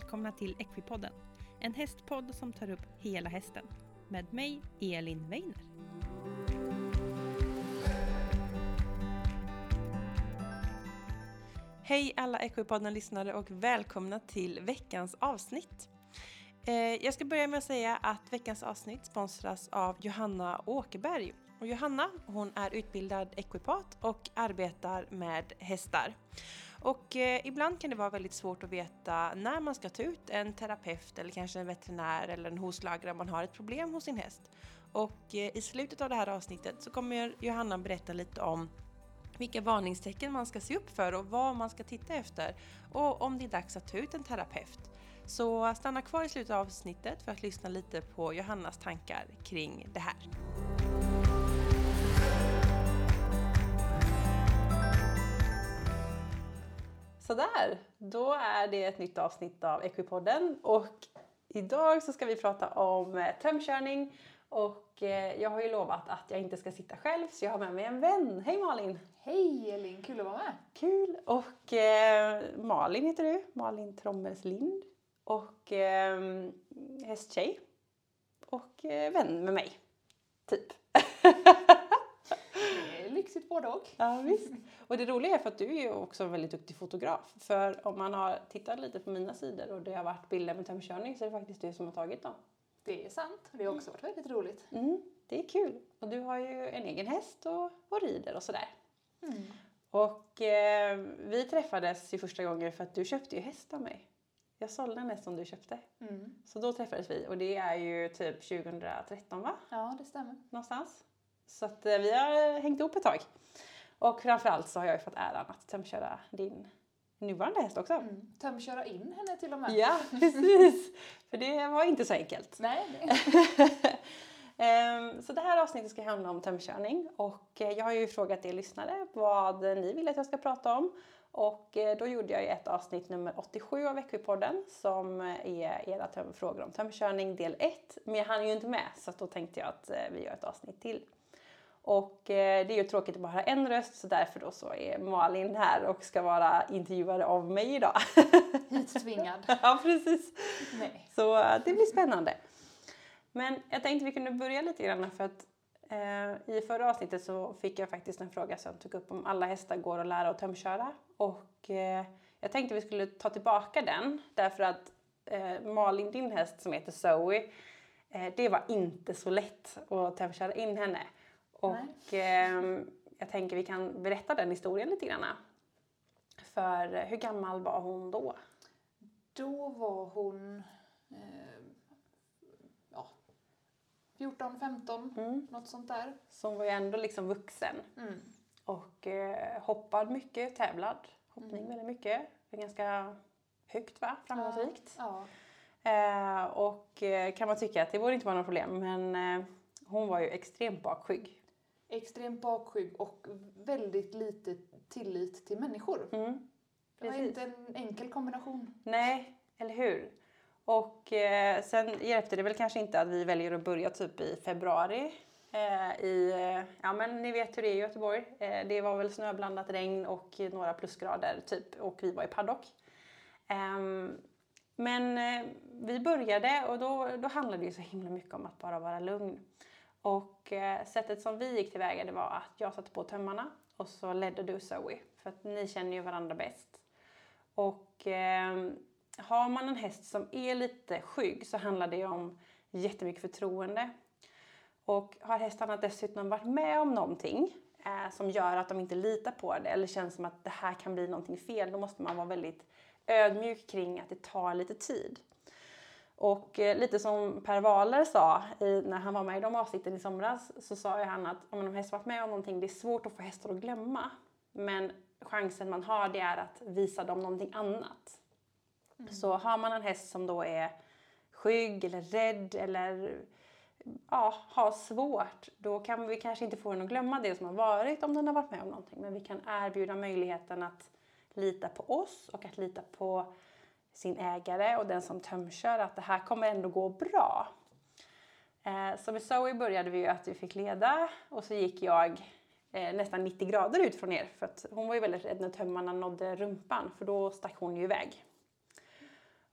välkomna till Equipodden. En hästpodd som tar upp hela hästen. Med mig, Elin Weiner. Hej alla Equipodden-lyssnare och välkomna till veckans avsnitt. Eh, jag ska börja med att säga att veckans avsnitt sponsras av Johanna Åkerberg. Och Johanna hon är utbildad equipat och arbetar med hästar. Och eh, ibland kan det vara väldigt svårt att veta när man ska ta ut en terapeut eller kanske en veterinär eller en hovslagare om man har ett problem hos sin häst. Och eh, i slutet av det här avsnittet så kommer Johanna berätta lite om vilka varningstecken man ska se upp för och vad man ska titta efter och om det är dags att ta ut en terapeut. Så stanna kvar i slutet av avsnittet för att lyssna lite på Johannas tankar kring det här. Sådär, då är det ett nytt avsnitt av Equipodden och idag så ska vi prata om eh, tömkörning och eh, jag har ju lovat att jag inte ska sitta själv så jag har med mig en vän. Hej Malin! Hej Elin, kul att vara med! Kul! Och eh, Malin heter du, Malin Trommelslind och eh, hästtjej och eh, vän med mig, typ. Lyxigt både och. Ja, visst. Och det roliga är för att du är ju också en väldigt duktig fotograf. För om man har tittat lite på mina sidor och det har varit bilder med tömkörning så är det faktiskt du som har tagit dem. Det är sant. Det har också varit väldigt roligt. Mm, det är kul. Och du har ju en egen häst och, och rider och sådär. Mm. Och eh, vi träffades ju första gången för att du köpte ju häst av mig. Jag sålde en häst som du köpte. Mm. Så då träffades vi och det är ju typ 2013 va? Ja, det stämmer. Någonstans. Så att eh, vi har hängt ihop ett tag. Och framförallt så har jag ju fått äran att tömköra din nuvarande häst också. Mm. Tömköra in henne till och med. Ja, precis. För det var inte så enkelt. Nej. Ehm, Så det här avsnittet ska handla om tömkörning och eh, jag har ju frågat er lyssnare vad ni vill att jag ska prata om. Och eh, då gjorde jag ju ett avsnitt nummer 87 av Equipodden som eh, är era frågor om tömkörning del 1. Men jag hann ju inte med så då tänkte jag att eh, vi gör ett avsnitt till. Och eh, det är ju tråkigt att bara ha en röst så därför då så är Malin här och ska vara intervjuare av mig idag. Hittvingad. ja precis. Nej. Så eh, det blir spännande. Men jag tänkte vi kunde börja lite grann för att eh, i förra avsnittet så fick jag faktiskt en fråga som tog upp om alla hästar går att lära att tömköra. Och eh, jag tänkte vi skulle ta tillbaka den därför att eh, Malin, din häst som heter Zoe, eh, det var inte så lätt att tömköra in henne. Och eh, jag tänker vi kan berätta den historien lite grann. För eh, hur gammal var hon då? Då var hon eh, ja, 14, 15, Mm. något sånt där. Så hon var ju ändå liksom vuxen. Mm. Och eh, hoppad mycket, tävlad. Hoppning Mm. väldigt mycket. Det är ganska högt va? Framgångsrikt. Ja. Eh, och eh, kan man tycka att det borde inte vara något problem men eh, hon var ju extremt bakskygg. Extremt bakskygg och väldigt lite tillit till människor. Mm. Det var inte en enkel kombination. Nej, eller hur? Och eh, sen hjälpte det väl kanske inte att vi väljer att börja typ i februari. Eh, I, eh, ja men ni vet hur det är i Göteborg. Eh, det var väl snöblandat regn och några plusgrader typ och vi var i paddock. Ehm, men eh, vi började och då, då handlade det ju så himla mycket om att bara vara lugn. Och eh, sättet som vi gick tillväga det var att jag satte på tömmarna och så ledde du Zoe. För att ni känner ju varandra bäst. Och eh, har man en häst som är lite skygg så handlar det om jättemycket förtroende. Och har hästarna dessutom varit med om någonting eh, som gör att de inte litar på det eller känns som att det här kan bli någonting fel, då måste man vara väldigt ödmjuk kring att det tar lite tid. Och eh, lite som Per Wahlöö sa i, när han var med i de avsnitten i somras så sa ju han att om en häst varit med om någonting, det är svårt att få hästar att glömma. Men chansen man har det är att visa dem någonting annat. Så har man en häst som då är skygg eller rädd eller ja, har svårt, då kan vi kanske inte få den att glömma det som har varit om den har varit med om någonting. Men vi kan erbjuda möjligheten att lita på oss och att lita på sin ägare och den som tömkör att det här kommer ändå gå bra. Eh, så med Zoe började vi ju att vi fick leda och så gick jag eh, nästan 90 grader ut från er för att hon var ju väldigt rädd när tömmarna nådde rumpan för då stack hon ju iväg.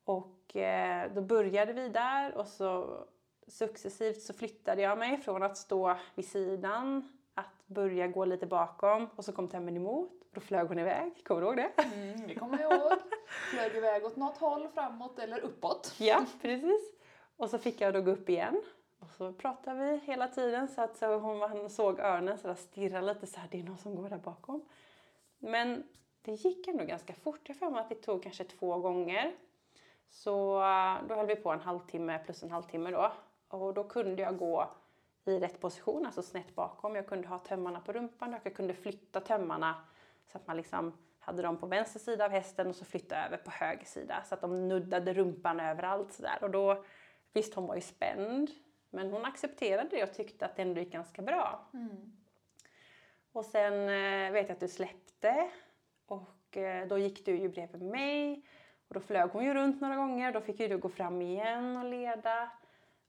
Och eh, då började vi där och så successivt så flyttade jag mig från att stå vid sidan, att börja gå lite bakom och så kom tömmen emot. och Då flög hon iväg, kommer du ihåg det? Mm, det kommer jag ihåg. Flög iväg åt något håll, framåt eller uppåt. Ja, precis. Och så fick jag då gå upp igen. Och så pratade vi hela tiden så att så hon man såg öronen så där stirra lite så här, det är någon som går där bakom. Men det gick ändå ganska fort. Jag för mig att det tog kanske två gånger. Så eh, då höll vi på en halvtimme plus en halvtimme då. Och då kunde jag gå i rätt position, alltså snett bakom. Jag kunde ha tömmarna på rumpan och jag kunde flytta tömmarna så att man liksom hade dem på vänster sida av hästen och så flytta över på höger sida så att de nuddade rumpan överallt sådär. Och då, visst hon var ju spänd, men hon accepterade det och tyckte att det ändå gick ganska bra. Mm. Och sen eh, vet jag att du släppte och eh, då gick du ju bredvid mig och då flög hon ju runt några gånger. Då fick ju du gå fram igen och leda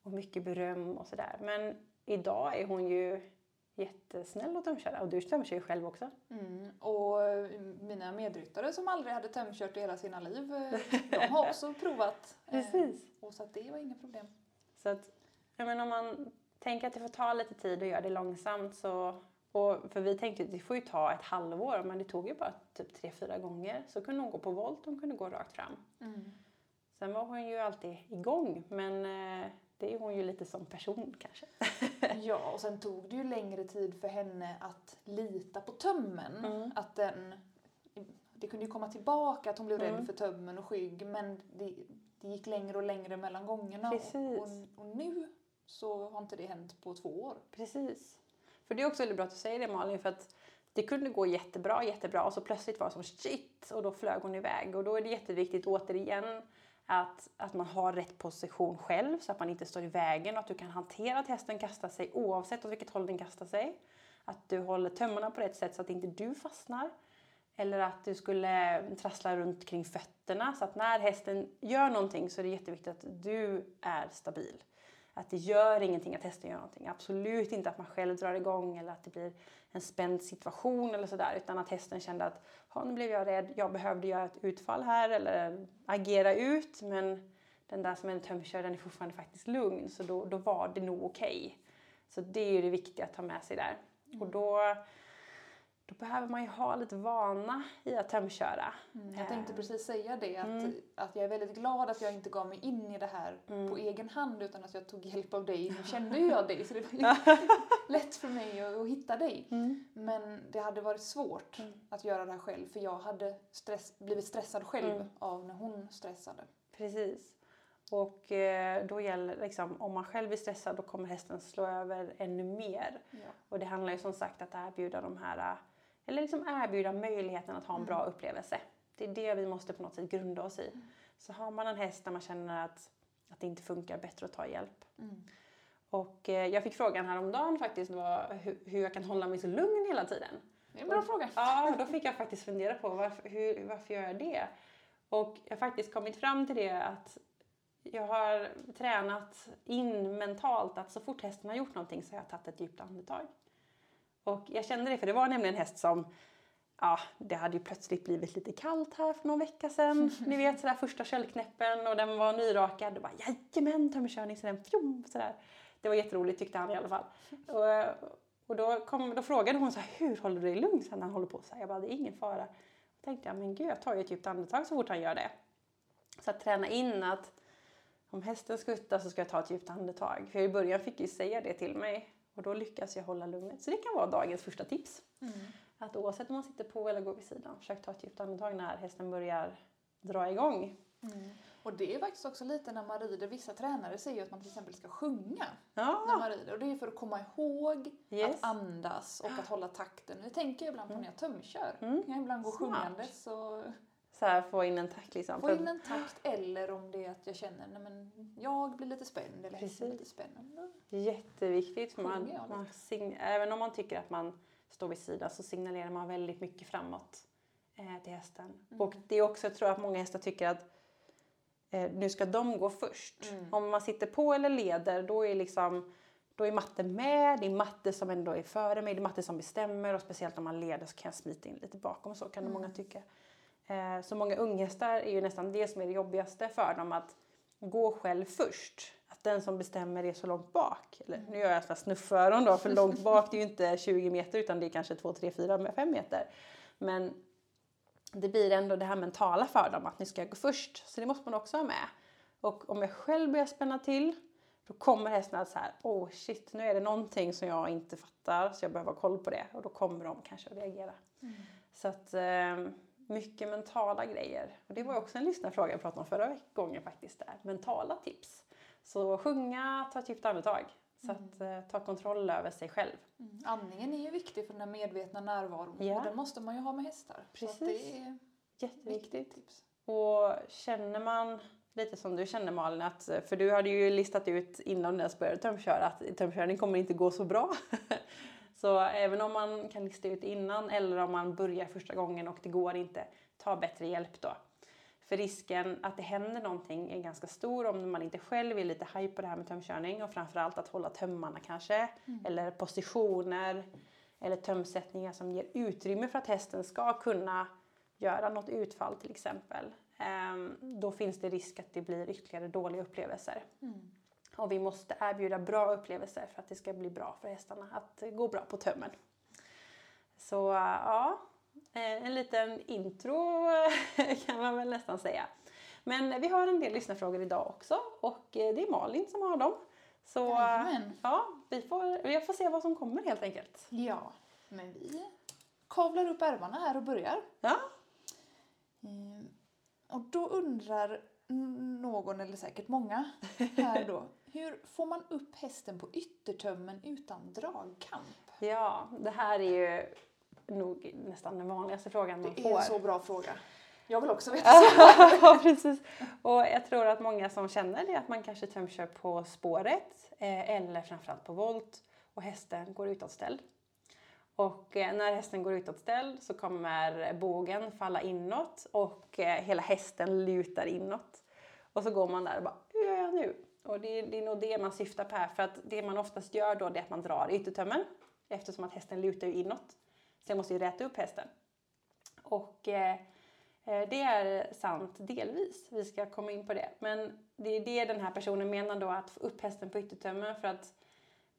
och mycket beröm och sådär. Men idag är hon ju jättesnäll att tömköra och du tömkör ju själv också. Mm. Och eh, mina medryttare som aldrig hade tömkört i hela sina liv, eh, de har också provat. eh, Precis. Och så att det var inga problem. Så att, jag menar, om man tänker att det får ta lite tid och göra det långsamt så och för vi tänkte att det får ju ta ett halvår men det tog ju bara typ tre, fyra gånger. Så kunde hon gå på volt, hon kunde gå rakt fram. Mm. Sen var hon ju alltid igång men det är hon ju lite som person kanske. Ja, och sen tog det ju längre tid för henne att lita på tömmen. Mm. Att den, det kunde ju komma tillbaka att hon blev Mm. rädd för tömmen och skygg men det, det gick längre och längre mellan gångerna. Precis. Och, och, nu så har inte det hänt på två år. Precis. För det är också väldigt bra att du säger det Malin för att det kunde gå jättebra, jättebra och så plötsligt var det som shit och då flög hon iväg och då är det jätteviktigt återigen att, att man har rätt position själv så att man inte står i vägen och att du kan hantera att hästen kastar sig oavsett åt vilket håll den kastar sig. Att du håller tömmarna på rätt sätt så att inte du fastnar. Eller att du skulle trassla runt kring fötterna så att när hästen gör någonting så är det jätteviktigt att du är stabil. Att det gör ingenting att hästen gör någonting. Absolut inte att man själv drar igång eller att det blir en spänd situation eller sådär. Utan att hästen kände att "Ja, nu blev jag rädd, jag behövde göra ett utfall här eller agera ut. Men den där som är en tömkör den är fortfarande faktiskt lugn så då, då var det nog okej. Så det är ju det viktiga att ta med sig där. Och då, då behöver man ju ha lite vana i att tömköra. Jag tänkte precis säga det, att, Mm. att jag är väldigt glad att jag inte gav mig in i det här Mm. på egen hand utan att jag tog hjälp av dig. Nu kände jag dig så det var lätt för mig att, att hitta dig. Mm. Men det hade varit svårt Mm. att göra det här själv för jag hade stress, blivit stressad själv Mm. av när hon stressade. Precis. Och eh, då gäller liksom, om man själv är stressad då kommer hästen slå över ännu mer. Ja. Och det handlar ju som sagt att erbjuda de här, eh, eller liksom erbjuda möjligheten att ha en bra upplevelse. Det är det vi måste på något sätt grunda oss i. Så har man en häst där man känner att, att det inte funkar, bättre att ta hjälp. Mm. Och eh, jag fick frågan häromdagen faktiskt var, hur, hur jag kan hålla mig så lugn hela tiden. Det är en bra fråga. Ja, då fick jag faktiskt fundera på varför, hur, varför gör jag det? Och jag har faktiskt kommit fram till det att jag har tränat in mentalt att så fort hästen har gjort någonting så har jag tagit ett djupt andetag. Och jag kände det för det var nämligen en häst som Ja, det hade ju plötsligt blivit lite kallt här för någon vecka sedan. Ni vet sådär första köldknäppen och den var nyrakad. Och bara jajamän, tömmerkörning, så den fjom sådär. Det var jätteroligt tyckte han i alla fall. Och, och då, kom, då frågade hon så här, hur håller du dig lugn sen när han håller på så här? Jag bara, det är ingen fara. Då tänkte jag, men gud jag tar ju ett djupt andetag så fort han gör det. Så att träna in att om hästen skuttar så ska jag ta ett djupt andetag. För i början fick jag ju säga det till mig och då lyckas jag hålla lugnet. Så det kan vara dagens första tips. Mm. Att oavsett om man sitter på eller går vid sidan, försök ta ett djupt andetag när hästen börjar dra igång. Mm. Och det är faktiskt också lite när man rider, vissa tränare säger ju att man till exempel ska sjunga när Ja, man rider. Och det är för att komma ihåg Yes. att andas och att hålla takten. Det tänker jag ibland på när jag tömkör. Mm. Jag ibland gå Smart. sjungandes och så här få in en takt liksom. få in en takt. Eller om det är att jag känner nej men jag blir lite spänd eller Precis. lite spänd. Jätteviktigt. För man, man även om man tycker att man står vid sidan så signalerar man väldigt mycket framåt eh, till hästen. Mm. Och det är också, jag tror att många hästar tycker att eh, nu ska de gå först. Mm. Om man sitter på eller leder då är liksom då är matte med, det är matte som ändå är före mig, det är matte som bestämmer och speciellt om man leder så kan jag smita in lite bakom så kan Mm. många tycka. Eh, så många unghästar är ju nästan det som är det jobbigaste för dem att gå själv först. Att den som bestämmer är så långt bak. Eller nu gör jag sådana snufföron då för långt bak det är ju inte 20 meter utan det är kanske 2, 3, 4, 5 meter. Men det blir ändå det här mentala för dem att nu ska jag gå först. Så det måste man också ha med. Och om jag själv börjar spänna till då kommer hästen att säga oh shit nu är det någonting som jag inte fattar så jag behöver ha koll på det och då kommer de kanske att reagera. Mm. Så att eh, mycket mentala grejer. Och det var också en lyssnarfråga jag pratade om förra gången faktiskt. Där. Mentala tips. Så sjunga, ta ett djupt andetag. Så mm. att eh, ta kontroll över sig själv. Mm. Andningen är ju viktig för den här medvetna närvaron ja. och den måste man ju ha med hästar. Precis. Så det är Jätteviktigt. Tips. Och känner man lite som du känner Malin, att, för du hade ju listat ut innan du ens började tömköra att tömkörning kommer inte gå så bra. så även om man kan lista ut innan eller om man börjar första gången och det går inte, ta bättre hjälp då. För risken att det händer någonting är ganska stor om man inte själv är lite hype på det här med tömkörning och framförallt att hålla tömmarna kanske mm. eller positioner eller tömsättningar som ger utrymme för att hästen ska kunna göra något utfall till exempel. Ehm, då finns det risk att det blir ytterligare dåliga upplevelser. Mm. Och vi måste erbjuda bra upplevelser för att det ska bli bra för hästarna att gå bra på tömmen. Så ja, eh, en liten intro kan man väl nästan säga. Men vi har en del lyssnarfrågor idag också och eh, det är Malin som har dem. Så ja, vi får, vi får se vad som kommer helt enkelt. Ja, men vi kavlar upp ärmarna här och börjar. Ja. Mm. Och då undrar någon, eller säkert många här då, hur får man upp hästen på yttertömmen utan dragkamp? Ja, det här är ju nog nästan den vanligaste frågan man får. Det är en så bra fråga. Jag vill också veta ja, precis. Och jag tror att många som känner det att man kanske tömkör på spåret eh, eller framförallt på volt och hästen går utåtställd. Och eh, när hästen går utåtställd så kommer bågen falla inåt och eh, hela hästen lutar inåt. Och så går man där och bara, hur gör jag nu? Och det, det är nog det man syftar på här för att det man oftast gör då är att man drar yttertömmen eftersom att hästen lutar ju inåt. Så jag måste ju räta upp hästen. Och eh, eh, det är sant delvis, vi ska komma in på det. Men det är det den här personen menar då, att få upp hästen på yttertömmen för att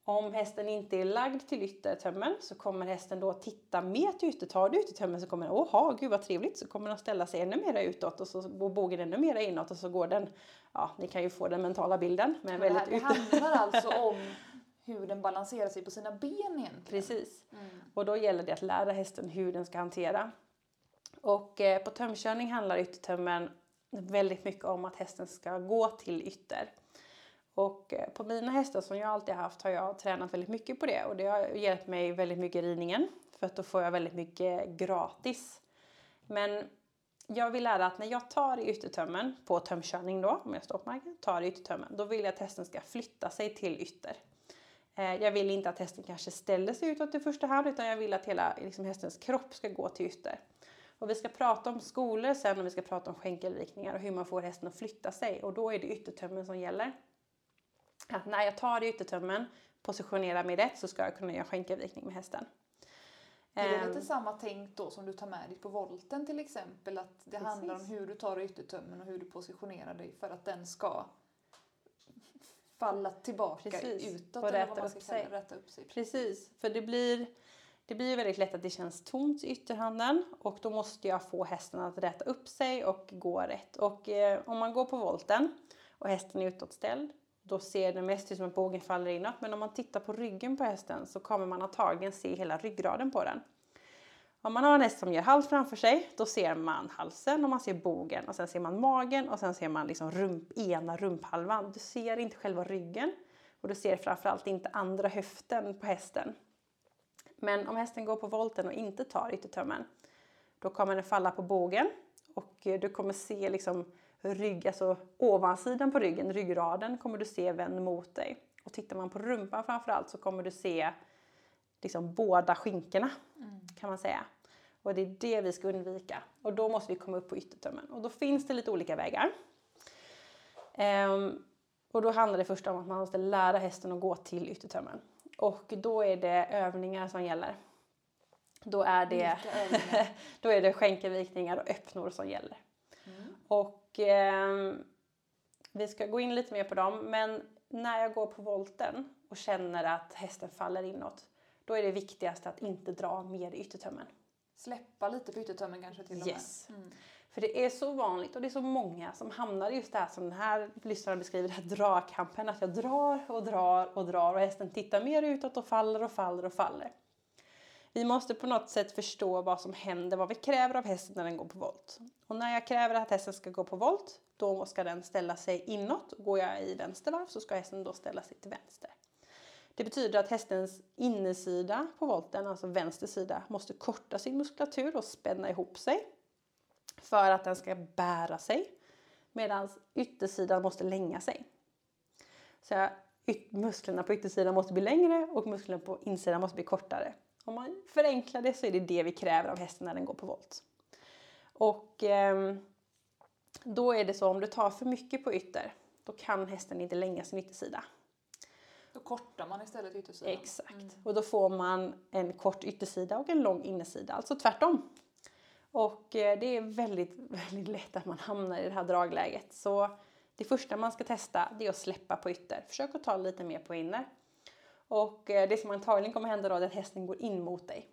om hästen inte är lagd till yttertömmen så kommer hästen då titta mer till ytter. Tar du yttertömmen så kommer den, åha, gud vad trevligt, så kommer den ställa sig ännu mer utåt och så går bågen ännu mer inåt och så går den, ja ni kan ju få den mentala bilden. Men, väldigt det, här, det handlar alltså om hur den balanserar sig på sina ben egentligen? Precis. Mm. Och då gäller det att lära hästen hur den ska hantera. Och eh, på tömkörning handlar yttertömmen väldigt mycket om att hästen ska gå till ytter. Och eh, på mina hästar som jag alltid haft har jag tränat väldigt mycket på det och det har hjälpt mig väldigt mycket i ridningen för att då får jag väldigt mycket gratis. Men jag vill lära att när jag tar i yttertömmen på tömkörning då, om jag står på marken, tar i yttertömmen, då vill jag att hästen ska flytta sig till ytter. Eh, jag vill inte att hästen kanske ställer sig utåt i första hand utan jag vill att hela liksom, hästens kropp ska gå till ytter. Och vi ska prata om skolor sen och vi ska prata om skänkelvikningar och hur man får hästen att flytta sig och då är det yttertömmen som gäller att när jag tar yttertömmen, positionerar mig rätt så ska jag kunna göra skänkelvikning med hästen. Är det lite ehm. samma tänk då som du tar med dig på volten till exempel? Att det Precis. handlar om hur du tar yttertömmen och hur du positionerar dig för att den ska falla tillbaka Precis. utåt och rätta, upp sig. rätta upp sig. Precis, för det blir, det blir väldigt lätt att det känns tomt i ytterhanden och då måste jag få hästen att rätta upp sig och gå rätt. Och eh, om man går på volten och hästen är utåtställd då ser det mest ut som att bågen faller inåt. Men om man tittar på ryggen på hästen så kommer man antagligen se hela ryggraden på den. Om man har en häst som gör halt framför sig, då ser man halsen och man ser bogen och sen ser man magen och sen ser man liksom rump, ena rumphalvan. Du ser inte själva ryggen och du ser framförallt inte andra höften på hästen. Men om hästen går på volten och inte tar yttertömmen, då kommer den falla på bogen och du kommer se liksom rygg, alltså ovansidan på ryggen, ryggraden, kommer du se vänd mot dig. Och tittar man på rumpan framförallt så kommer du se liksom båda skinkorna mm. kan man säga. Och det är det vi ska undvika. Och då måste vi komma upp på yttertömmen. Och då finns det lite olika vägar. Um, och då handlar det först om att man måste lära hästen att gå till yttertömmen. Och då är det övningar som gäller. Då är det, då är det skänkelvikningar och öppnor som gäller. Mm. Och ehm, vi ska gå in lite mer på dem. Men när jag går på volten och känner att hästen faller inåt. Då är det viktigaste att inte dra mer i yttertömmen. Släppa lite på yttertömmen kanske till och med. Yes. Mm. För det är så vanligt och det är så många som hamnar just det här som den här lyssnaren beskriver, den här dragkampen. Att jag drar och drar och drar och hästen tittar mer utåt och faller och faller och faller. Vi måste på något sätt förstå vad som händer, vad vi kräver av hästen när den går på volt. Och när jag kräver att hästen ska gå på volt, då ska den ställa sig inåt. Går jag i vänster varv så ska hästen då ställa sig till vänster. Det betyder att hästens innersida på volten, alltså vänster sida, måste korta sin muskulatur och spänna ihop sig för att den ska bära sig. Medan yttersidan måste länga sig. Så musklerna på yttersidan måste bli längre och musklerna på insidan måste bli kortare. Om man förenklar det så är det det vi kräver av hästen när den går på volt. Och ehm, då är det så om du tar för mycket på ytter, då kan hästen inte länga sin yttersida. Då kortar man istället yttersidan. Exakt. Mm. Och då får man en kort yttersida och en lång innersida, alltså tvärtom. Och eh, det är väldigt, väldigt lätt att man hamnar i det här dragläget. Så det första man ska testa det är att släppa på ytter. Försök att ta lite mer på inner. Och eh, det som antagligen kommer hända då är att hästen går in mot dig.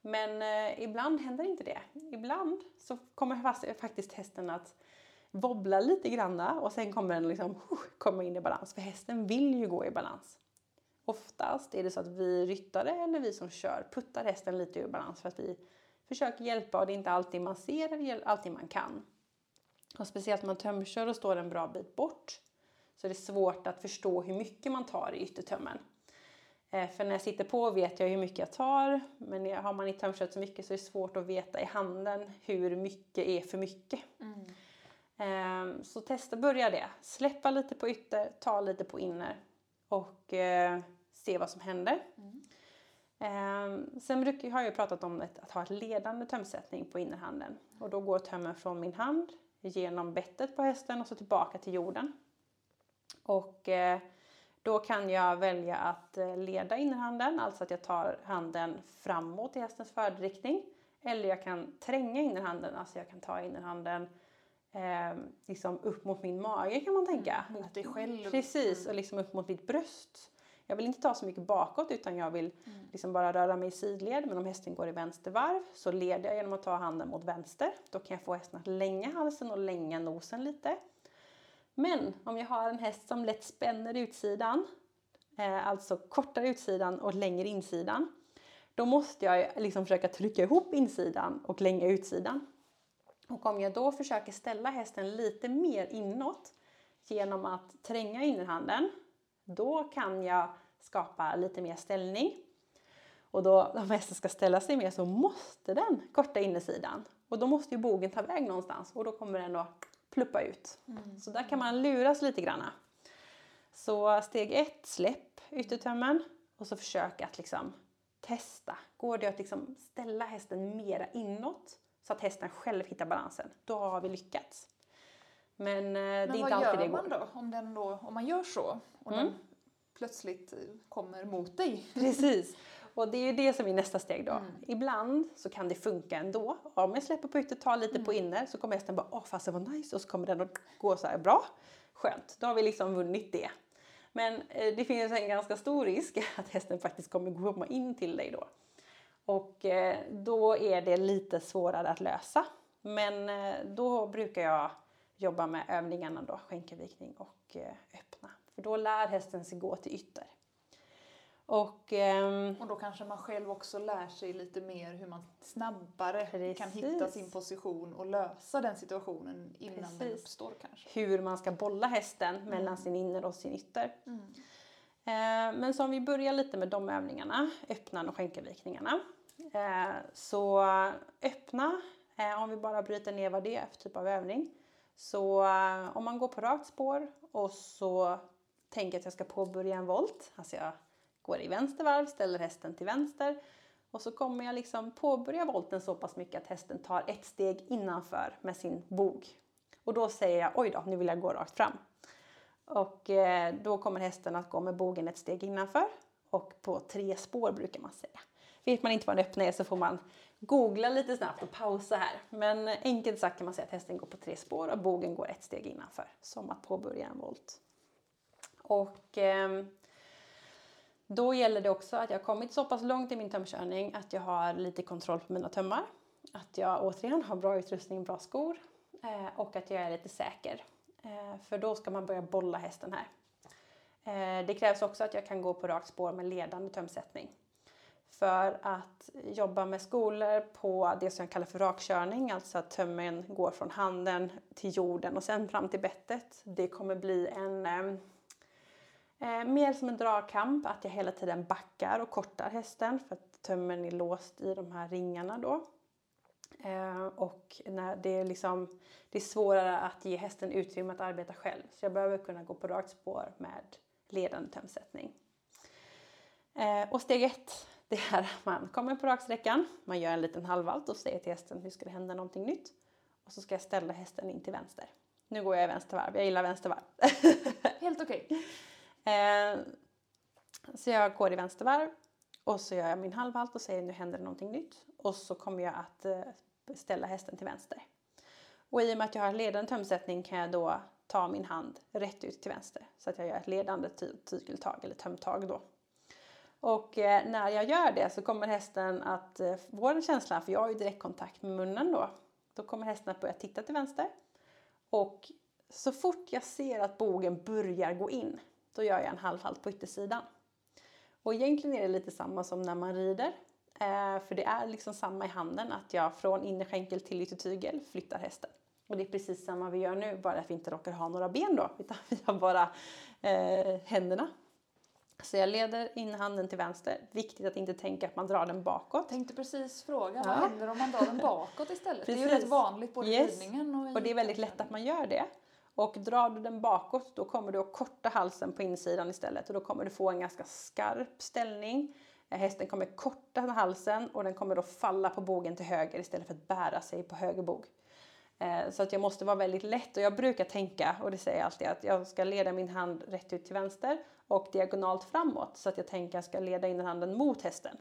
Men eh, ibland händer inte det. Ibland så kommer faktiskt hästen att wobbla lite granna och sen kommer den liksom huh, komma in i balans. För hästen vill ju gå i balans. Oftast är det så att vi ryttare eller vi som kör puttar hästen lite ur balans för att vi försöker hjälpa och det är inte alltid man ser eller alltid man kan. Och speciellt när man tömkör och står en bra bit bort så är det svårt att förstå hur mycket man tar i yttertömmen. Eh, För när jag sitter på vet jag hur mycket jag tar men har man inte tömkört så mycket så är det svårt att veta i handen hur mycket är för mycket. Mm. Ehm, Så testa börja det. Släppa lite på ytter, ta lite på inner och eh, se vad som händer. Mm. Ehm, Sen har jag ju pratat om att ha ett ledande tömsättning på innerhanden. Och då går tömmen från min hand genom bettet på hästen och så tillbaka till jorden. Och eh, då kan jag välja att eh, leda innerhanden, alltså att jag tar handen framåt i hästens färdriktning. Eller jag kan tränga innerhanden, alltså jag kan ta innerhanden eh, liksom upp mot min mage kan man tänka. Mm, mot dig själv. Precis, Mm. och liksom upp mot mitt bröst. Jag vill inte ta så mycket bakåt utan jag vill Mm. liksom bara röra mig i sidled. Men om hästen går i vänstervarv så leder jag genom att ta handen mot vänster. Då kan jag få hästen att länga halsen och länga nosen lite. Men om jag har en häst som lätt spänner utsidan, eh, alltså kortare utsidan och längre insidan, då måste jag liksom försöka trycka ihop insidan och länga utsidan. Och om jag då försöker ställa hästen lite mer inåt genom att tränga innerhanden, då kan jag skapa lite mer ställning. Och då, om hästen ska ställa sig mer så måste den korta innersidan. Och då måste ju bogen ta väg någonstans och då kommer den att pluppa ut. Mm. Så där kan man luras lite granna. Så steg ett, släpp yttertömmen och så försök att liksom testa. Går det att liksom ställa hästen mera inåt så att hästen själv hittar balansen, då har vi lyckats. Men, eh, det är Men inte vad alltid det gör går. man då om, den då om man gör så och Mm. den plötsligt kommer mot dig? Precis. Och det är ju det som är nästa steg då. Mm. Ibland så kan det funka ändå. Om jag släpper på ytter, tar lite på Mm. inner så kommer hästen bara åh fast det var nice och så kommer den att gå så här bra. Skönt, då har vi liksom vunnit det. Men eh, det finns en ganska stor risk att hästen faktiskt kommer komma in till dig då. Och eh, då är det lite svårare att lösa. Men eh, då brukar jag jobba med övningarna då, skänkelvikning och eh, öppna. För då lär hästen sig gå till ytter. Och ehm, Och då kanske man själv också lär sig lite mer hur man snabbare kan Precis. hitta sin position och lösa den situationen innan den Precis. uppstår kanske. hur man ska bolla hästen mellan sin inner och sin ytter. Mm. Eh, men så om vi börjar lite med de övningarna, öppnan och skänkelvikningarna. Eh, så öppna, eh, om vi bara bryter ner vad det är för typ av övning. Så eh, om man går på rakt spår och så tänker att jag ska påbörja en volt, alltså jag går i vänster varv, ställer hästen till vänster och så kommer jag liksom påbörja volten så pass mycket att hästen tar ett steg innanför med sin bog. Och då säger jag oj då, nu vill jag gå rakt fram. Och eh, då kommer hästen att gå med bogen ett steg innanför och på tre spår brukar man säga. vet man inte vad en öppna är så får man googla lite snabbt och pausa här. Men enkelt sagt kan man säga att hästen går på tre spår och bogen går ett steg innanför. Som att påbörja en volt. Och eh, då gäller det också att jag har kommit så pass långt i min tömkörning att jag har lite kontroll på mina tömmar. Att jag återigen har bra utrustning, bra skor eh, och att jag är lite säker. Eh, för då ska man börja bolla hästen här. Eh, det krävs också att jag kan gå på rakt spår med ledande tömsättning. För att jobba med skolor på det som jag kallar för rakkörning, alltså att tömmen går från handen till jorden och sen fram till bettet. Det kommer bli en eh, mer som en dragkamp, att jag hela tiden backar och kortar hästen för att tömmen är låst i de här ringarna då. Eh, och när det, är liksom, det är svårare att ge hästen utrymme att arbeta själv. Så jag behöver kunna gå på rakt spår med ledande tömsättning. Eh, och steg ett, det är att man kommer på raksträckan, man gör en liten halvvalt och säger till hästen nu ska det hända någonting nytt. Och så ska jag ställa hästen in till vänster. Nu går jag i vänstervarv, jag gillar vänstervarv. Helt okej. Okay. Eh, så jag går i vänstervarv och så gör jag min halvhalt och säger nu händer det någonting nytt. Och så kommer jag att eh, ställa hästen till vänster. Och i och med att jag har ledande tömsättning kan jag då ta min hand rätt ut till vänster. Så att jag gör ett ledande ty tygeltag eller tömtag då. Och eh, när jag gör det så kommer hästen att eh, få en känsla, för jag har ju direktkontakt med munnen då. Då kommer hästen att börja titta till vänster. Och så fort jag ser att bogen börjar gå in, då gör jag en halvhalt på yttersidan. Och egentligen är det lite samma som när man rider. Eh, för det är liksom samma i handen, att jag från innerskänkel till yttertygel flyttar hästen. Och det är precis samma vi gör nu, bara att vi inte råkar ha några ben då, utan vi har bara eh, händerna. Så jag leder in handen till vänster. Viktigt att inte tänka att man drar den bakåt. Tänkte precis fråga, ja. vad händer om man drar den bakåt istället? Det är ju rätt vanligt både yes. i ridningen och i Och det är väldigt lätt att man gör det. Och drar du den bakåt då kommer du att korta halsen på insidan istället och då kommer du få en ganska skarp ställning. Eh, hästen kommer korta halsen och den kommer då falla på bogen till höger istället för att bära sig på höger bog. Eh, så att jag måste vara väldigt lätt och jag brukar tänka, och det säger jag alltid, att jag ska leda min hand rätt ut till vänster och diagonalt framåt så att jag tänker att jag ska leda in handen mot hästen.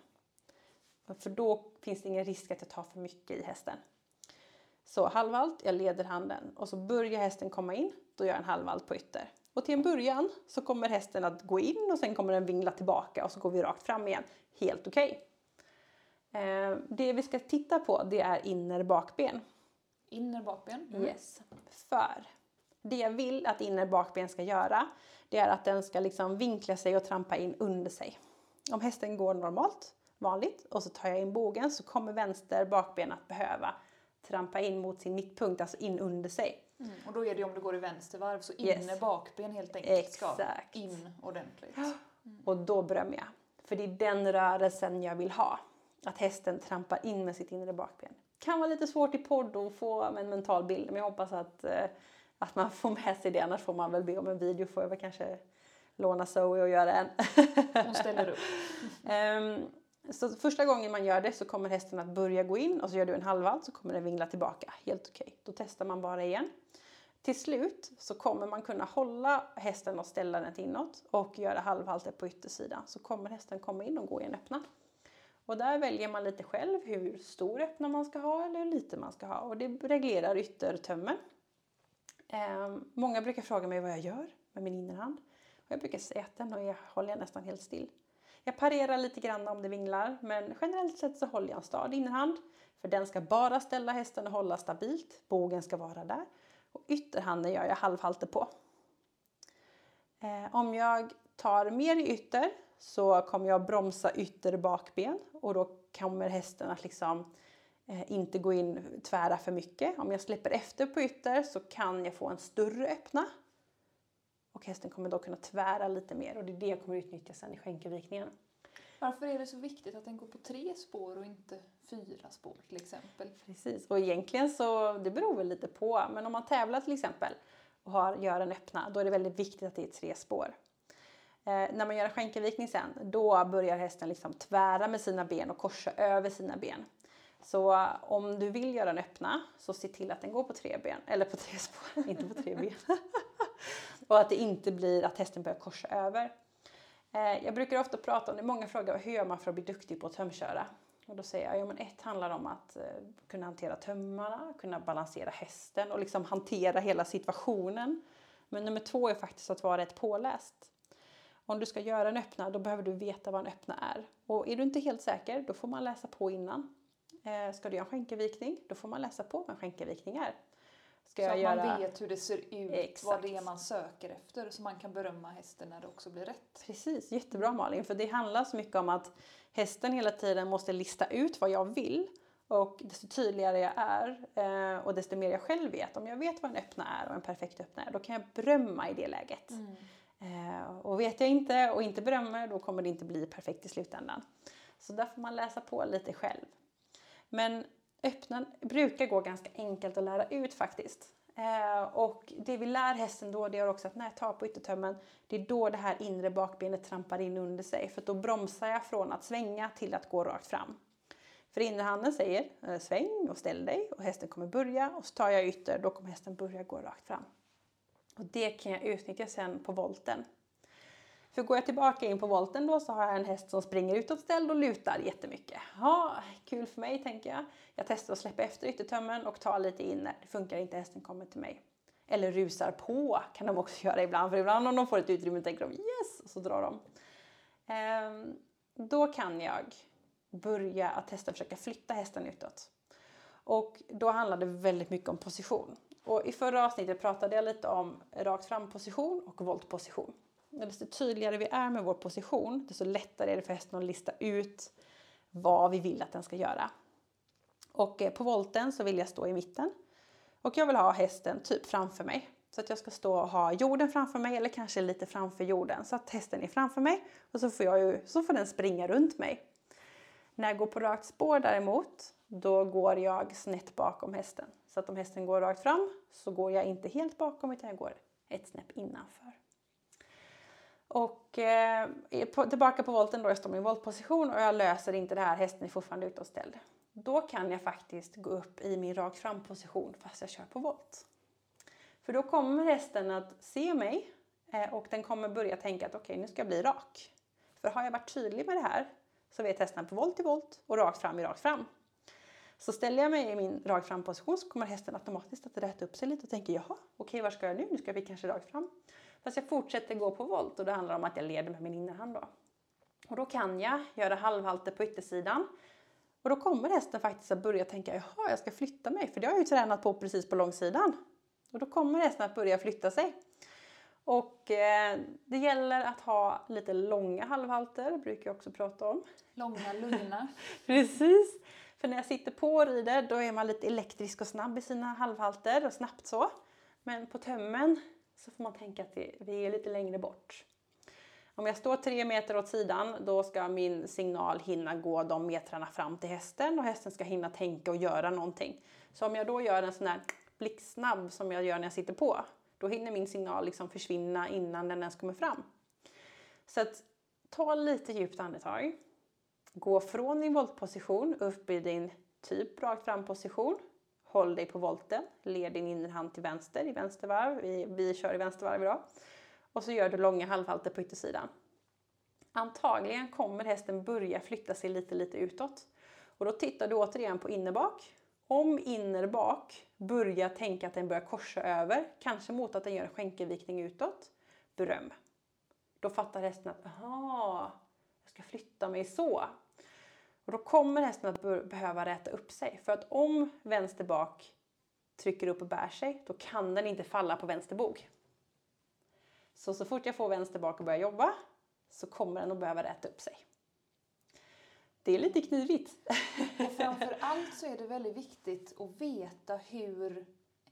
För då finns det ingen risk att jag tar för mycket i hästen. Så halvvalt, jag leder handen och så börjar hästen komma in, då gör jag en halvvalt på ytter. Och till en början så kommer hästen att gå in och sen kommer den vingla tillbaka och så går vi rakt fram igen. Helt okej. Okay. Eh, det vi ska titta på det är inner bakben. Inner bakben? Mm. Yes. För det jag vill att inner bakben ska göra det är att den ska liksom vinkla sig och trampa in under sig. Om hästen går normalt, vanligt, och så tar jag in bogen så kommer vänster bakben att behöva trampa in mot sin mittpunkt, alltså in under sig. Mm. Och då är det om du går i vänstervarv så yes. inner bakben helt enkelt Exakt. ska in ordentligt. Mm. Och då berömmer jag. För det är den rörelsen jag vill ha. Att hästen trampar in med sitt inre bakben. Kan vara lite svårt i podd att få en mental bild men jag hoppas att, eh, att man får med sig det. Annars får man väl be om en video. Får jag väl kanske låna Zoe och göra en. Hon ställer upp. um, så första gången man gör det så kommer hästen att börja gå in och så gör du en halvvalt så kommer den vingla tillbaka. Helt okej. Okay. Då testar man bara igen. Till slut så kommer man kunna hålla hästen och ställa den inåt och göra halvhalter på yttersidan. Så kommer hästen komma in och gå i en öppna. Och där väljer man lite själv hur stor öppna man ska ha eller hur lite man ska ha. Och det reglerar yttertömmen. Eh, många brukar fråga mig vad jag gör med min innerhand. Och jag brukar säga att den och jag håller nästan helt still. Jag parerar lite grann om det vinglar men generellt sett så håller jag en stad innerhand. För den ska bara ställa hästen och hålla stabilt. Bågen ska vara där. Och ytterhanden gör jag halvhalter på. Eh, om jag tar mer i ytter så kommer jag bromsa ytter bakben och då kommer hästen att liksom eh, inte gå in tvära för mycket. Om jag släpper efter på ytter så kan jag få en större öppna och hästen kommer då kunna tvära lite mer och det är det jag kommer utnyttja sen i skänkelvikningen. Varför är det så viktigt att den går på tre spår och inte fyra spår till exempel? Precis, och egentligen så det beror väl lite på. Men om man tävlar till exempel och har, gör en öppna, då är det väldigt viktigt att det är tre spår. Eh, när man gör en skänkelvikning sen, då börjar hästen liksom tvära med sina ben och korsa över sina ben. Så om du vill göra en öppna, så se till att den går på tre ben, eller på tre spår, inte på tre ben och att det inte blir att hästen börjar korsa över. Eh, jag brukar ofta prata om det, många frågar hur gör man för att bli duktig på att tömköra? Och då säger jag, ja men ett handlar om att eh, kunna hantera tömmarna, kunna balansera hästen och liksom hantera hela situationen. Men nummer två är faktiskt att vara rätt påläst. Om du ska göra en öppna, då behöver du veta vad en öppna är. Och är du inte helt säker, då får man läsa på innan. Eh, ska du göra en skänkevikning då får man läsa på vad en skänkevikning är. Ska så att göra... man vet hur det ser ut, Exakt. vad det är man söker efter, så man kan berömma hästen när det också blir rätt. Precis, jättebra Malin, för det handlar så mycket om att hästen hela tiden måste lista ut vad jag vill. Och desto tydligare jag är eh, och desto mer jag själv vet, om jag vet vad en öppna är och en perfekt öppna är, då kan jag berömma i det läget. Mm. Eh, och vet jag inte och inte berömmer, då kommer det inte bli perfekt i slutändan. Så där får man läsa på lite själv. Men öppna brukar gå ganska enkelt att lära ut faktiskt. Eh, och det vi lär hästen då det är också att när jag tar på yttertömmen, det är då det här inre bakbenet trampar in under sig. För då bromsar jag från att svänga till att gå rakt fram. För innerhanden säger eh, sväng och ställ dig och hästen kommer börja och så tar jag ytter, då kommer hästen börja gå rakt fram. Och det kan jag utnyttja sen på volten. För går jag tillbaka in på volten då så har jag en häst som springer utåtställd och lutar jättemycket. Ja, kul för mig tänker jag. Jag testar att släppa efter yttertömmen och ta lite in när det funkar inte, hästen kommer till mig. Eller rusar på kan de också göra ibland, för ibland om de får ett utrymme tänker de yes, och så drar de. Ehm, då kan jag börja att testa att försöka flytta hästen utåt. Och då handlar det väldigt mycket om position. Och I förra avsnittet pratade jag lite om rakt fram position och voltposition. Desto tydligare vi är med vår position, desto lättare är det för hästen att lista ut vad vi vill att den ska göra. Och eh, på volten så vill jag stå i mitten. Och jag vill ha hästen typ framför mig. Så att jag ska stå och ha jorden framför mig eller kanske lite framför jorden. Så att hästen är framför mig och så får, jag ju, så får den springa runt mig. När jag går på rakt spår däremot, då går jag snett bakom hästen. Så att om hästen går rakt fram så går jag inte helt bakom utan jag går ett snäpp innanför. Och eh, på, tillbaka på volten då, jag står i voltposition och jag löser inte det här, hästen är fortfarande utåtställd. Då kan jag faktiskt gå upp i min rakt fram position fast jag kör på volt. För då kommer hästen att se mig eh, och den kommer börja tänka att okej, okay, nu ska jag bli rak. För har jag varit tydlig med det här så vet hästen på volt i volt och rakt fram i rakt fram. Så ställer jag mig i min rakt fram position så kommer hästen automatiskt att rätta upp sig lite och tänker jaha, okej, okay, var ska jag nu? Nu ska vi kanske rakt fram. Fast jag fortsätter gå på volt och det handlar om att jag leder med min innerhand då. Och då kan jag göra halvhalter på yttersidan. Och då kommer hästen faktiskt att börja tänka, jaha, jag ska flytta mig, för det har jag ju tränat på precis på långsidan. Och då kommer hästen att börja flytta sig. Och eh, det gäller att ha lite långa halvhalter, brukar jag också prata om. Långa, lugna. precis. För när jag sitter på och rider, då är man lite elektrisk och snabb i sina halvhalter och snabbt så. Men på tömmen så får man tänka att vi är lite längre bort. Om jag står tre meter åt sidan då ska min signal hinna gå de metrarna fram till hästen och hästen ska hinna tänka och göra någonting. Så om jag då gör en sån här blixtsnabb som jag gör när jag sitter på då hinner min signal liksom försvinna innan den ens kommer fram. Så att ta lite djupt andetag. Gå från din voltposition upp i din typ rakt fram position Håll dig på volten, led din innerhand till vänster i vänstervarv. Vi, vi kör i vänstervarv idag. Och så gör du långa halvhalter på yttersidan. Antagligen kommer hästen börja flytta sig lite, lite utåt. Och då tittar du återigen på innerbak. Om innerbak börjar tänka att den börjar korsa över, kanske mot att den gör en skänkelvikning utåt, beröm. Då fattar hästen att, aha, jag ska flytta mig så. Och då kommer hästen att behöva räta upp sig. För att om vänster bak trycker upp och bär sig, då kan den inte falla på vänster bog. Så så fort jag får vänster bak och börjar jobba så kommer den att behöva räta upp sig. Det är lite knivigt. Och framför allt så är det väldigt viktigt att veta hur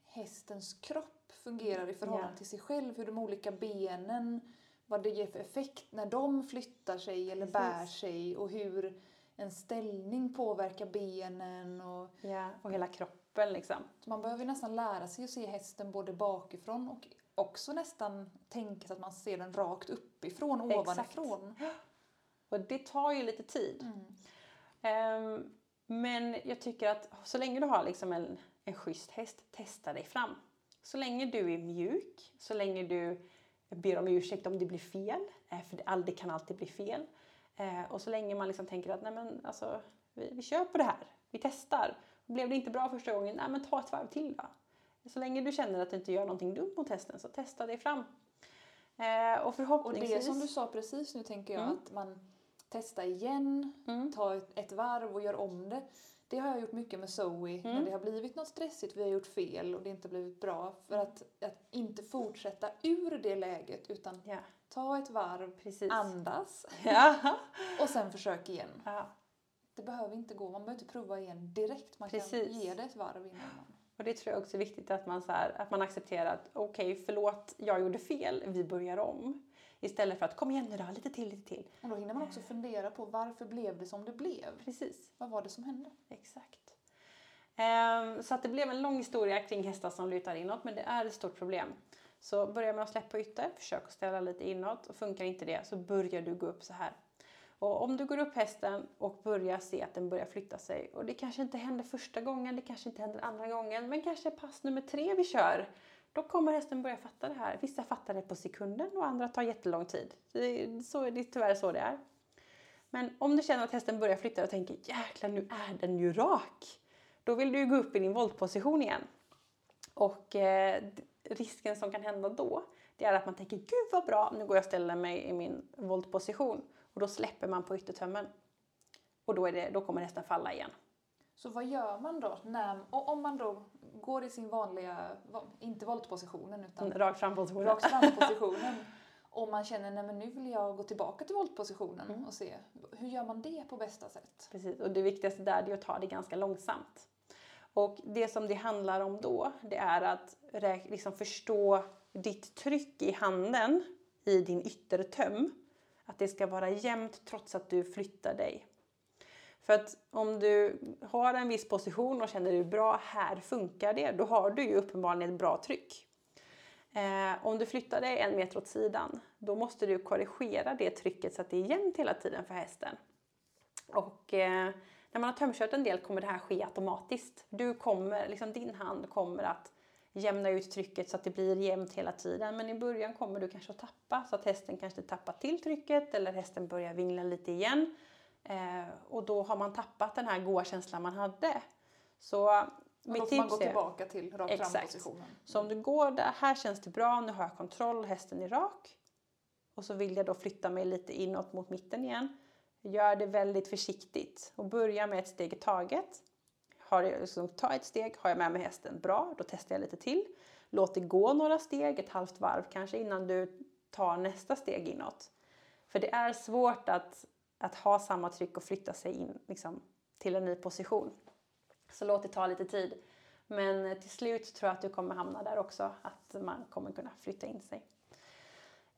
hästens kropp fungerar i förhållande ja. till sig själv, hur de olika benen, vad det ger för effekt när de flyttar sig eller Precis. bär sig och hur en ställning påverkar benen och, ja, och hela kroppen. Liksom. Man behöver nästan lära sig att se hästen både bakifrån och också nästan tänka sig att man ser den rakt uppifrån, ovanifrån. Exakt. Och det tar ju lite tid. Mm. Um, men jag tycker att så länge du har liksom en, en schysst häst, testa dig fram. Så länge du är mjuk, så länge du ber om ursäkt om det blir fel, eh, för det, all, det kan alltid bli fel. Eh, och så länge man liksom tänker att nej men, alltså, vi, vi på det här, vi testar. Blev det inte bra första gången, nej men ta ett varv till då. Så länge du känner att du inte gör någonting dumt mot hästen så testa dig fram. Eh, och förhoppningsvis... Och det som du sa precis nu tänker jag Mm. att man testar igen, Mm. tar ett, ett varv och gör om det. Det har jag gjort mycket med Zoe när Mm. det har blivit något stressigt, vi har gjort fel och det inte blivit bra. För att, att inte fortsätta ur det läget utan Ja, ta ett varv, precis. andas Ja. och sen försök igen. ja. Det behöver inte gå, man behöver inte prova igen direkt. Man kan Precis. ge det ett varv innan man... Och det tror jag också är viktigt att man, så här, att man accepterar att okej, förlåt, jag gjorde fel, vi börjar om. Istället för att kom igen nu då, lite till, lite till. Och då hinner man också fundera på varför blev det som det blev? Precis, Vad var det som hände? exakt. Ehm, så att det blev en lång historia kring hästar som lutar inåt, men det är ett stort problem. Så börja med att släppa ytter, försök att ställa lite inåt. Och funkar inte det så börjar du gå upp så här. Och om du går upp hästen och börjar se att den börjar flytta sig och det kanske inte händer första gången, det kanske inte händer andra gången, men kanske pass nummer tre vi kör. Då kommer hästen börja fatta det här. Vissa fattar det på sekunden och andra tar jättelång tid. Det är, så är tyvärr så det är. Men om du känner att hästen börjar flytta och tänker jäklar nu är den ju rak. Då vill du ju gå upp i din voltposition igen. Och eh, risken som kan hända då det är att man tänker gud vad bra, nu går jag och ställer mig i min voltposition. Och då släpper man på yttertömmen. Och då, är det, då kommer hästen falla igen. Så vad gör man då? När, och om man då går i sin vanliga, va- inte voltpositionen utan Rakt fram positionen. rakt fram-positionen och man känner nej men nu vill jag gå tillbaka till voltpositionen Mm. och se hur gör man det på bästa sätt? Precis, och det viktigaste där är att ta det ganska långsamt. Och det som det handlar om då, det är att liksom förstå ditt tryck i handen i din yttertöm. Att det ska vara jämnt trots att du flyttar dig. För att om du har en viss position och känner dig bra, här funkar det, då har du ju uppenbarligen ett bra tryck. Eh, om du flyttar dig en meter åt sidan, då måste du korrigera det trycket så att det är jämnt hela tiden för hästen. Och eh, när man har tömkört en del kommer det här ske automatiskt. Du kommer, liksom din hand kommer att jämna ut trycket så att det blir jämnt hela tiden. Men i början kommer du kanske att tappa så att hästen kanske tappar till trycket eller hästen börjar vingla lite igen. Eh, och då har man tappat den här goa känslan man hade. Så Och då får man gå tillbaka till rakt Exakt. fram-positionen. så om du går där, här känns det bra, nu har jag kontroll, hästen är rak. Och så vill jag då flytta mig lite inåt mot mitten igen. Gör det väldigt försiktigt och börja med ett steg i taget. Har jag, liksom, ta ett steg, har jag med mig hästen, bra, då testar jag lite till. Låt det gå några steg, ett halvt varv kanske, innan du tar nästa steg inåt. För det är svårt att, att ha samma tryck och flytta sig in liksom, till en ny position. Så låt det ta lite tid. Men till slut tror jag att du kommer hamna där också, att man kommer kunna flytta in sig.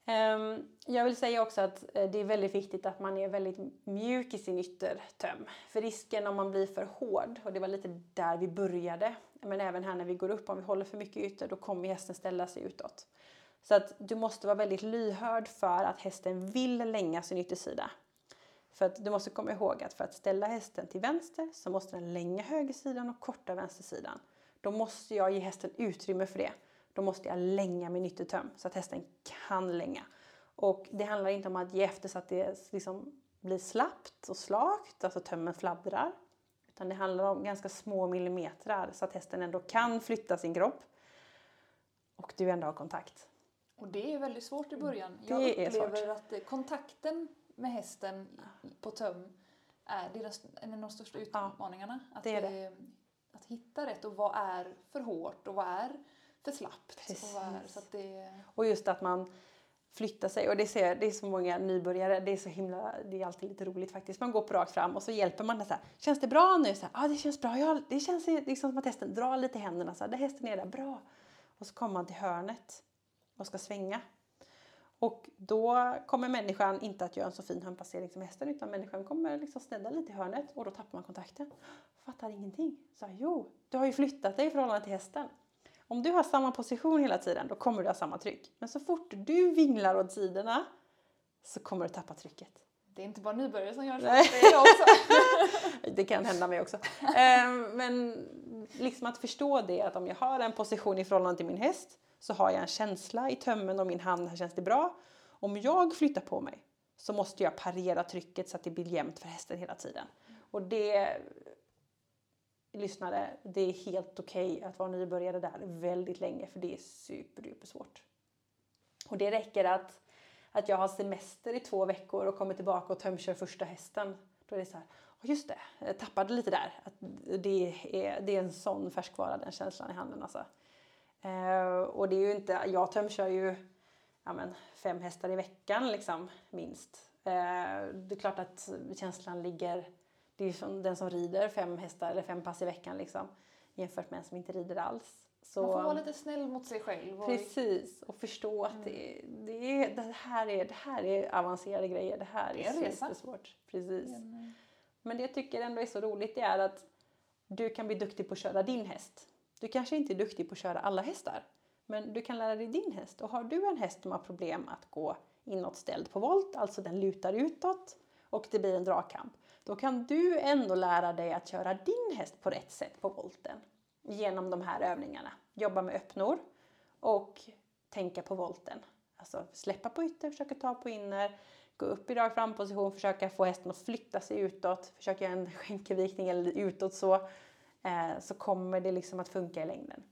Ehm, jag vill säga också att eh, det är väldigt viktigt att man är väldigt mjuk i sin yttertöm. För risken om man blir för hård, och det var lite där vi började, men även här när vi går upp, om vi håller för mycket ytter, då kommer hästen ställa sig utåt. Så att du måste vara väldigt lyhörd för att hästen vill länga sin yttersida. För att du måste komma ihåg att för att ställa hästen till vänster så måste den länga högersidan och korta vänstersidan. Då måste jag ge hästen utrymme för det. Då måste jag länga min yttertöm så att hästen kan länga. Och det handlar inte om att ge efter så att det liksom blir slappt och slakt, alltså tömmen fladdrar. Utan det handlar om ganska små millimeter så att hästen ändå kan flytta sin kropp. Och du ändå har kontakt. Och det är väldigt svårt i början. Det jag upplever att eh, kontakten med hästen på töm är, en av de största utmaningarna. att, det är det. att hitta rätt och vad är för hårt och vad är för slappt. Och Precis. så att det, Och just att man flyttar sig. Och det, ser, det är så många nybörjare, det är så himla, det är alltid lite roligt faktiskt. Man går på rakt fram och så hjälper man den så här. Känns det bra nu? Ja, ah, det känns bra. Ja, det känns liksom som att hästen drar lite händerna. Så här, där hästen är där, bra. Och så kommer man till hörnet och ska svänga. Och då kommer människan inte att göra en så fin handpassering som hästen utan människan kommer liksom snedda lite i hörnet och då tappar man kontakten. Fattar ingenting. Så jo, du har ju flyttat dig i förhållande till hästen. Om du har samma position hela tiden då kommer du ha samma tryck. Men så fort du vinglar åt sidorna så kommer du tappa trycket. det är inte bara nybörjare som gör så, Nej. det är jag också. Det kan hända mig också. Ehm, Men liksom att förstå det att om jag har en position i förhållande till min häst så har jag en känsla i tömmen och min hand, här känns det bra. Om jag flyttar på mig så måste jag parera trycket så att det blir jämnt för hästen hela tiden. Och det, lyssnare, det är helt okej okay att vara nybörjare där väldigt länge för det är superduper svårt. Och det räcker att, att jag har semester i två veckor och kommer tillbaka och tömkör första hästen. Då är det så här, just det, jag tappade lite där. Att det, är, det är en sån färskvara den känslan i handen alltså. Eh, och det är ju inte, jag tömkör ju ja, men, fem hästar i veckan liksom, minst. Eh, det är klart att känslan ligger, det är som den som rider fem hästar eller fem pass i veckan liksom, jämfört med en som inte rider alls. Så, Man får vara lite snäll mot sig själv. Och... Precis, och förstå att mm. det, det, är, det, här är, det här är avancerade grejer. Det här det är, är supersvårt. Precis. Mm. Men det jag tycker ändå är så roligt det är att du kan bli duktig på att köra din häst. Du kanske inte är duktig på att köra alla hästar. Men du kan lära dig din häst. Och har du en häst som har problem att gå inåtställd på volt, alltså den lutar utåt och det blir en dragkamp. Då kan du ändå lära dig att köra din häst på rätt sätt på volten genom de här övningarna. Jobba med öppnor och tänka på volten. Alltså släppa på ytter, försöka ta på inner, gå upp i rak framposition, försöka få hästen att flytta sig utåt, försöka göra en skänkelvikning eller utåt så, eh, så kommer det liksom att funka i längden.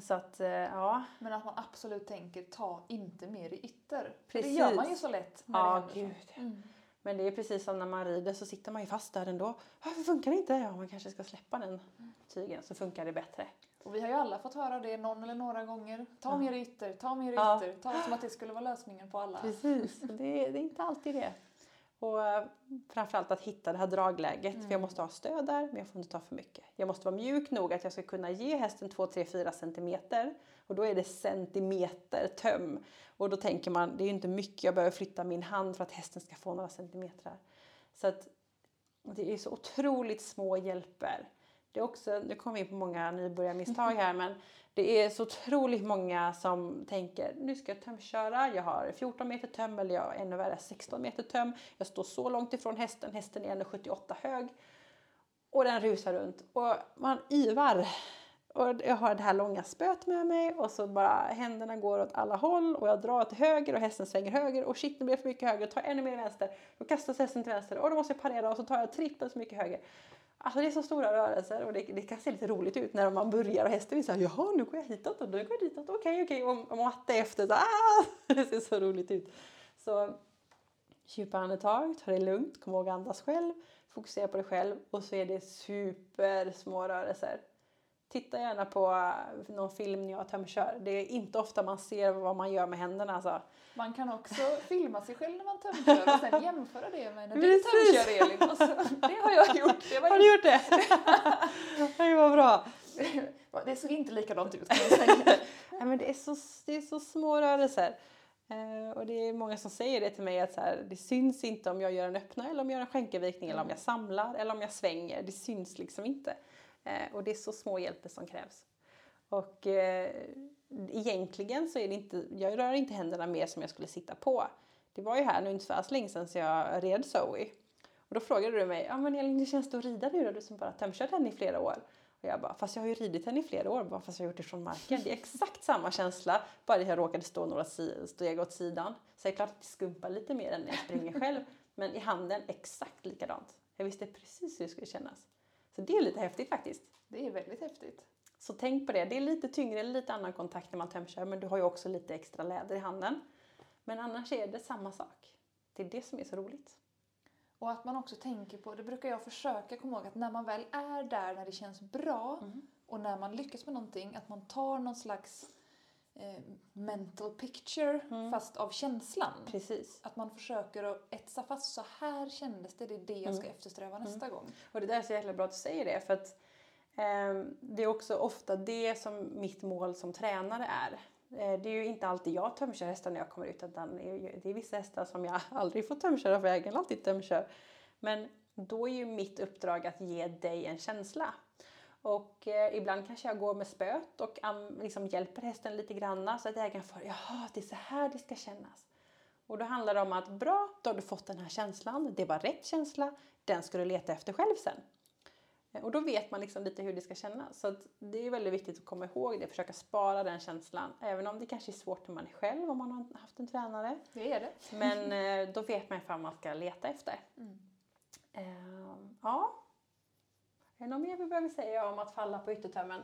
Så att, eh, ja. Men att man absolut tänker ta inte mer i ytter. Precis. Det gör man ju så lätt. När det gud. Mm. Men det är precis som när man rider så sitter man ju fast där ändå. Varför funkar det inte? Ja, man kanske ska släppa den tygen så funkar det bättre. Och vi har ju alla fått höra det någon eller några gånger. Ta ja. mer ytter, ta mer ytter. Ja. Ta som att det skulle vara lösningen på alla. Precis, det, det är inte alltid det. Och eh, framförallt att hitta det här dragläget. Mm. För jag måste ha stöd där, men jag får inte ta för mycket. Jag måste vara mjuk nog att jag ska kunna ge hästen 2, 3, 4 centimeter. Och då är det centimeter töm. Och då tänker man, det är ju inte mycket jag behöver flytta min hand för att hästen ska få några centimeter. Så att det är så otroligt små hjälper. Det är också, nu kommer vi in på många nybörjarmisstag här, men det är så otroligt många som tänker nu ska jag tömköra, jag har 14 meter töm eller jag ännu värre 16 meter töm. Jag står så långt ifrån hästen, hästen är 1,78 hög och den rusar runt och man yvar. Och jag har det här långa spöet med mig och så bara händerna går åt alla håll och jag drar till höger och hästen svänger höger och shit nu blir det för mycket höger, tar ännu mer vänster. Då kastas hästen till vänster och då måste jag parera och så tar jag trippelt så mycket höger. Alltså det är så stora rörelser och det, det, kan se lite roligt ut när man börjar och hästen är såhär jaha nu går jag hitåt och nu går jag ditåt, okej okej och, och matte efter så ah! det ser så roligt ut. Så djupa andetag, ta det lugnt, kom ihåg att andas själv, fokusera på dig själv och så är det super små rörelser. Titta gärna på någon film när jag tömkör. Det är inte ofta man ser vad man gör med händerna. Alltså. Man kan också filma sig själv när man tömkör och sen jämföra det med när du tömkör Elin. Och så, det har jag gjort. Det har du gjort det? det var bra. Det såg inte likadant ut kan jag säga. Nej, men det, är så, det är så små rörelser. Eh, och det är många som säger det till mig att så här, det syns inte om jag gör en öppna eller om jag gör en skänkelvikning eller om jag samlar eller om jag svänger. Det syns liksom inte. Eh, och det är så små hjälper som krävs. Och eh, egentligen så är det inte, jag rör inte händerna mer som jag skulle sitta på. Det var ju här nu inte så alls länge sedan så jag red Zoe. Och då frågade du mig, ja men Elin hur känns det att rida nu då? Du som bara tömkört henne i flera år. Och jag bara, fast jag har ju ridit henne i flera år bara fast jag har gjort det från marken. Det är exakt samma känsla, bara att jag råkade stå några steg åt sidan. Så det är klart att det skumpar lite mer än när jag springer själv. Men i handen exakt likadant. Jag visste precis hur det skulle kännas. Så det är lite häftigt faktiskt. Det är väldigt häftigt. Så tänk på det. Det är lite tyngre, lite annan kontakt när man tömkör men du har ju också lite extra läder i handen. Men annars är det samma sak. Det är det som är så roligt. Och att man också tänker på, det brukar jag försöka komma ihåg, att när man väl är där när det känns bra mm. och när man lyckas med någonting, att man tar någon slags mental picture mm. fast av känslan. Precis. Att man försöker att etsa fast, så här kändes det, det är det jag ska mm. eftersträva nästa mm. gång. Och det där är så jäkla bra att du säger det för att eh, det är också ofta det som mitt mål som tränare är. Eh, det är ju inte alltid jag tömkör hästar när jag kommer ut utan det är vissa hästar som jag aldrig får tömköra för jag alltid tömkör. Men då är ju mitt uppdrag att ge dig en känsla. Och eh, ibland kanske jag går med spöet och um, liksom hjälper hästen lite granna så att ägaren får, jaha det är så här det ska kännas. Och då handlar det om att bra, då har du fått den här känslan, det var rätt känsla, den ska du leta efter själv sen. Eh, Och då vet man liksom lite hur det ska kännas. Så det är väldigt viktigt att komma ihåg det, försöka spara den känslan. Även om det kanske är svårt när man är själv, om man har haft en tränare. Det är det. Men eh, då vet man ifall man ska leta efter. Mm. Ehm, ja. Är det något mer vi behöver säga om att falla på yttertömmen?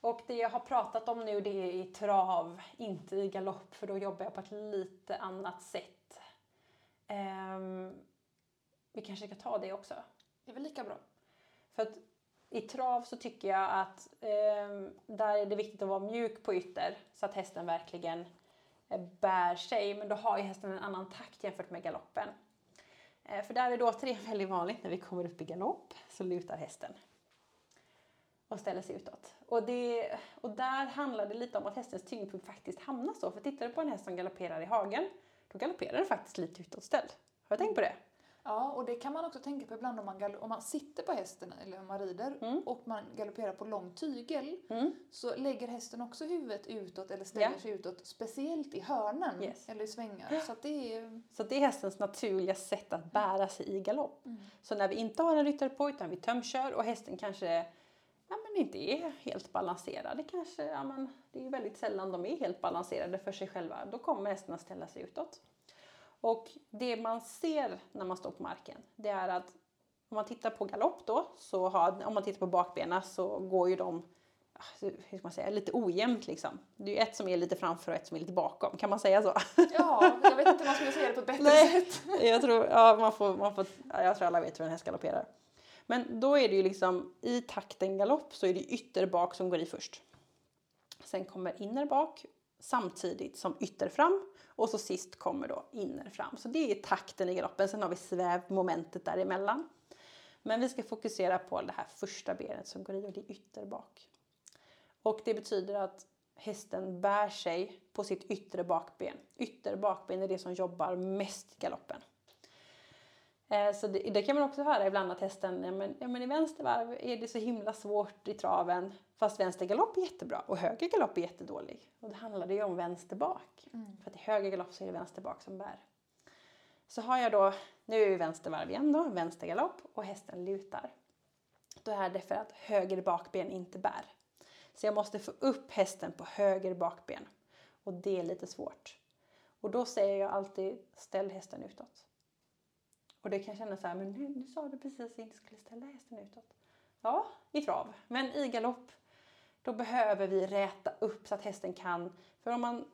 Och det jag har pratat om nu det är i trav, inte i galopp för då jobbar jag på ett lite annat sätt. Ehm, vi kanske ska ta det också. Det är väl lika bra. För att i trav så tycker jag att ehm, där är det viktigt att vara mjuk på ytter så att hästen verkligen eh, bär sig. Men då har ju hästen en annan takt jämfört med galoppen. Eh, för där är det återigen väldigt vanligt när vi kommer upp i galopp så lutar hästen och ställer sig utåt. Och, det, och där handlar det lite om att hästens tyngdpunkt faktiskt hamnar så. För tittar du på en häst som galopperar i hagen, då galopperar den faktiskt lite utåtställd. Har du tänkt på det? Ja, och det kan man också tänka på ibland om man, om man sitter på hästen eller om man rider Mm. och man galopperar på lång tygel Mm. så lägger hästen också huvudet utåt eller ställer Ja. sig utåt, speciellt i hörnen Yes. eller i svängar. Så det är... Så det är hästens naturliga sätt att bära sig i galopp. Mm. Så när vi inte har en ryttare på utan vi tömkör och hästen kanske ja, men inte är helt balanserad. Det, kanske, ja, men, det är väldigt sällan de är helt balanserade för sig själva. Då kommer hästen att ställa sig utåt. Och det man ser när man står på marken det är att om man tittar på galopp då, så har, om man tittar på bakbenen så går ju de ah, hur ska man säga, lite ojämnt liksom. Det är ju ett som är lite framför och ett som är lite bakom. Kan man säga så? Ja, jag vet inte om man skulle säga det på ett bättre Nej. sätt. Jag tror, ja, man får, man får, ja, jag tror alla vet hur en häst galopperar. Men då är det ju liksom i takten galopp så är det ytter bak som går i först. Sen kommer inner bak samtidigt som ytter fram och så sist kommer då inner fram. Så det är takten i galoppen. Sen har vi svävmomentet däremellan. Men vi ska fokusera på det här första benet som går i och det är ytter bak. Och det betyder att hästen bär sig på sitt yttre bakben. Ytter bakben är det som jobbar mest i galoppen. Eh, Så det, det kan man också höra ibland att hästen, ja men, ja men i vänster varv är det så himla svårt i traven. Fast vänster galopp är jättebra och höger galopp är jättedålig. Och då handlar det ju om vänster bak. För att i höger galopp så är det vänster bak som bär. Så har jag då, nu är vi vänster varv igen då, vänster galopp och hästen lutar. Då är det för att höger bakben inte bär. Så jag måste få upp hästen på höger bakben. Och det är lite svårt. Och då säger jag alltid ställ hästen utåt. Och det kan kännas så här, men nu, nu sa du precis att jag inte skulle ställa hästen utåt. Ja, i trav. Men i galopp, då behöver vi räta upp så att hästen kan, för om man,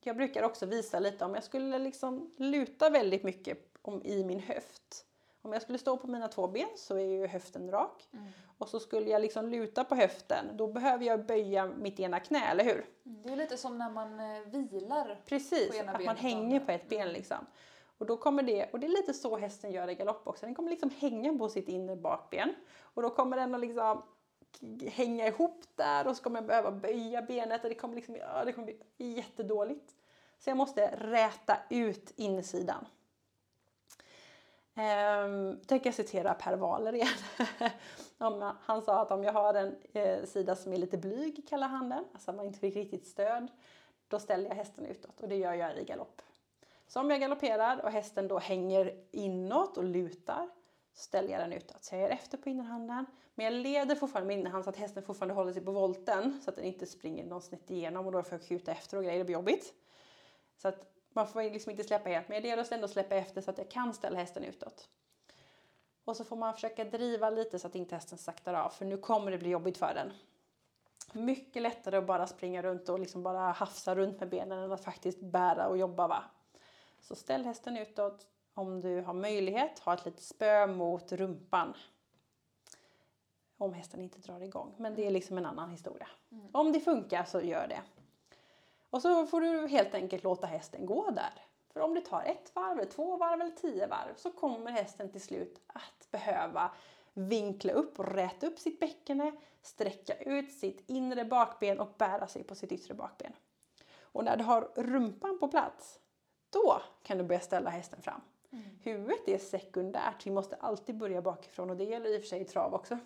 jag brukar också visa lite om jag skulle liksom luta väldigt mycket om, i min höft. Om jag skulle stå på mina två ben så är ju höften rak. Och så skulle jag liksom luta på höften, då behöver jag böja mitt ena knä, eller hur? Det är lite som när man eh, vilar. Precis, På ena att man benet och hänger på ett ben liksom. Och då kommer det, och det är lite så hästen gör i galopp också, den kommer liksom hänga på sitt inre bakben. Och då kommer den att liksom hänga ihop där och så kommer jag behöva böja benet och det kommer liksom, ja, det kommer bli jättedåligt. Så jag måste räta ut insidan. Ehm, tänker jag citera Per Wahlöö igen. Om, han sa att om jag har en eh, sida som är lite blyg, kallar han den, alltså man inte fick riktigt stöd, då ställer jag hästen utåt och det gör jag i galopp. Så om jag galopperar och hästen då hänger inåt och lutar, så ställer jag den utåt. Så jag ger efter på innerhanden, men jag leder fortfarande med innerhand så att hästen fortfarande håller sig på volten så att den inte springer någon snett igenom och då får jag skjuta efter och grejer, det blir jobbigt. Så att man får liksom inte släppa helt, men jag leder ändå släppa efter så att jag kan ställa hästen utåt. Och så får man försöka driva lite så att inte hästen saktar av, för nu kommer det bli jobbigt för den. Mycket lättare att bara springa runt och liksom bara hafsa runt med benen än att faktiskt bära och jobba. Va? Så ställ hästen utåt. Om du har möjlighet, ha ett litet spö mot rumpan. Om hästen inte drar igång. Men det är liksom en annan historia. Om det funkar så gör det. Och så får du helt enkelt låta hästen gå där. För om det tar ett varv, eller två varv eller tio varv så kommer hästen till slut att behöva vinkla upp och räta upp sitt bäckene, sträcka ut sitt inre bakben och bära sig på sitt yttre bakben. Och när du har rumpan på plats, då kan du börja ställa hästen fram. Huvudet är sekundärt, vi måste alltid börja bakifrån och det gäller i och för sig i trav också.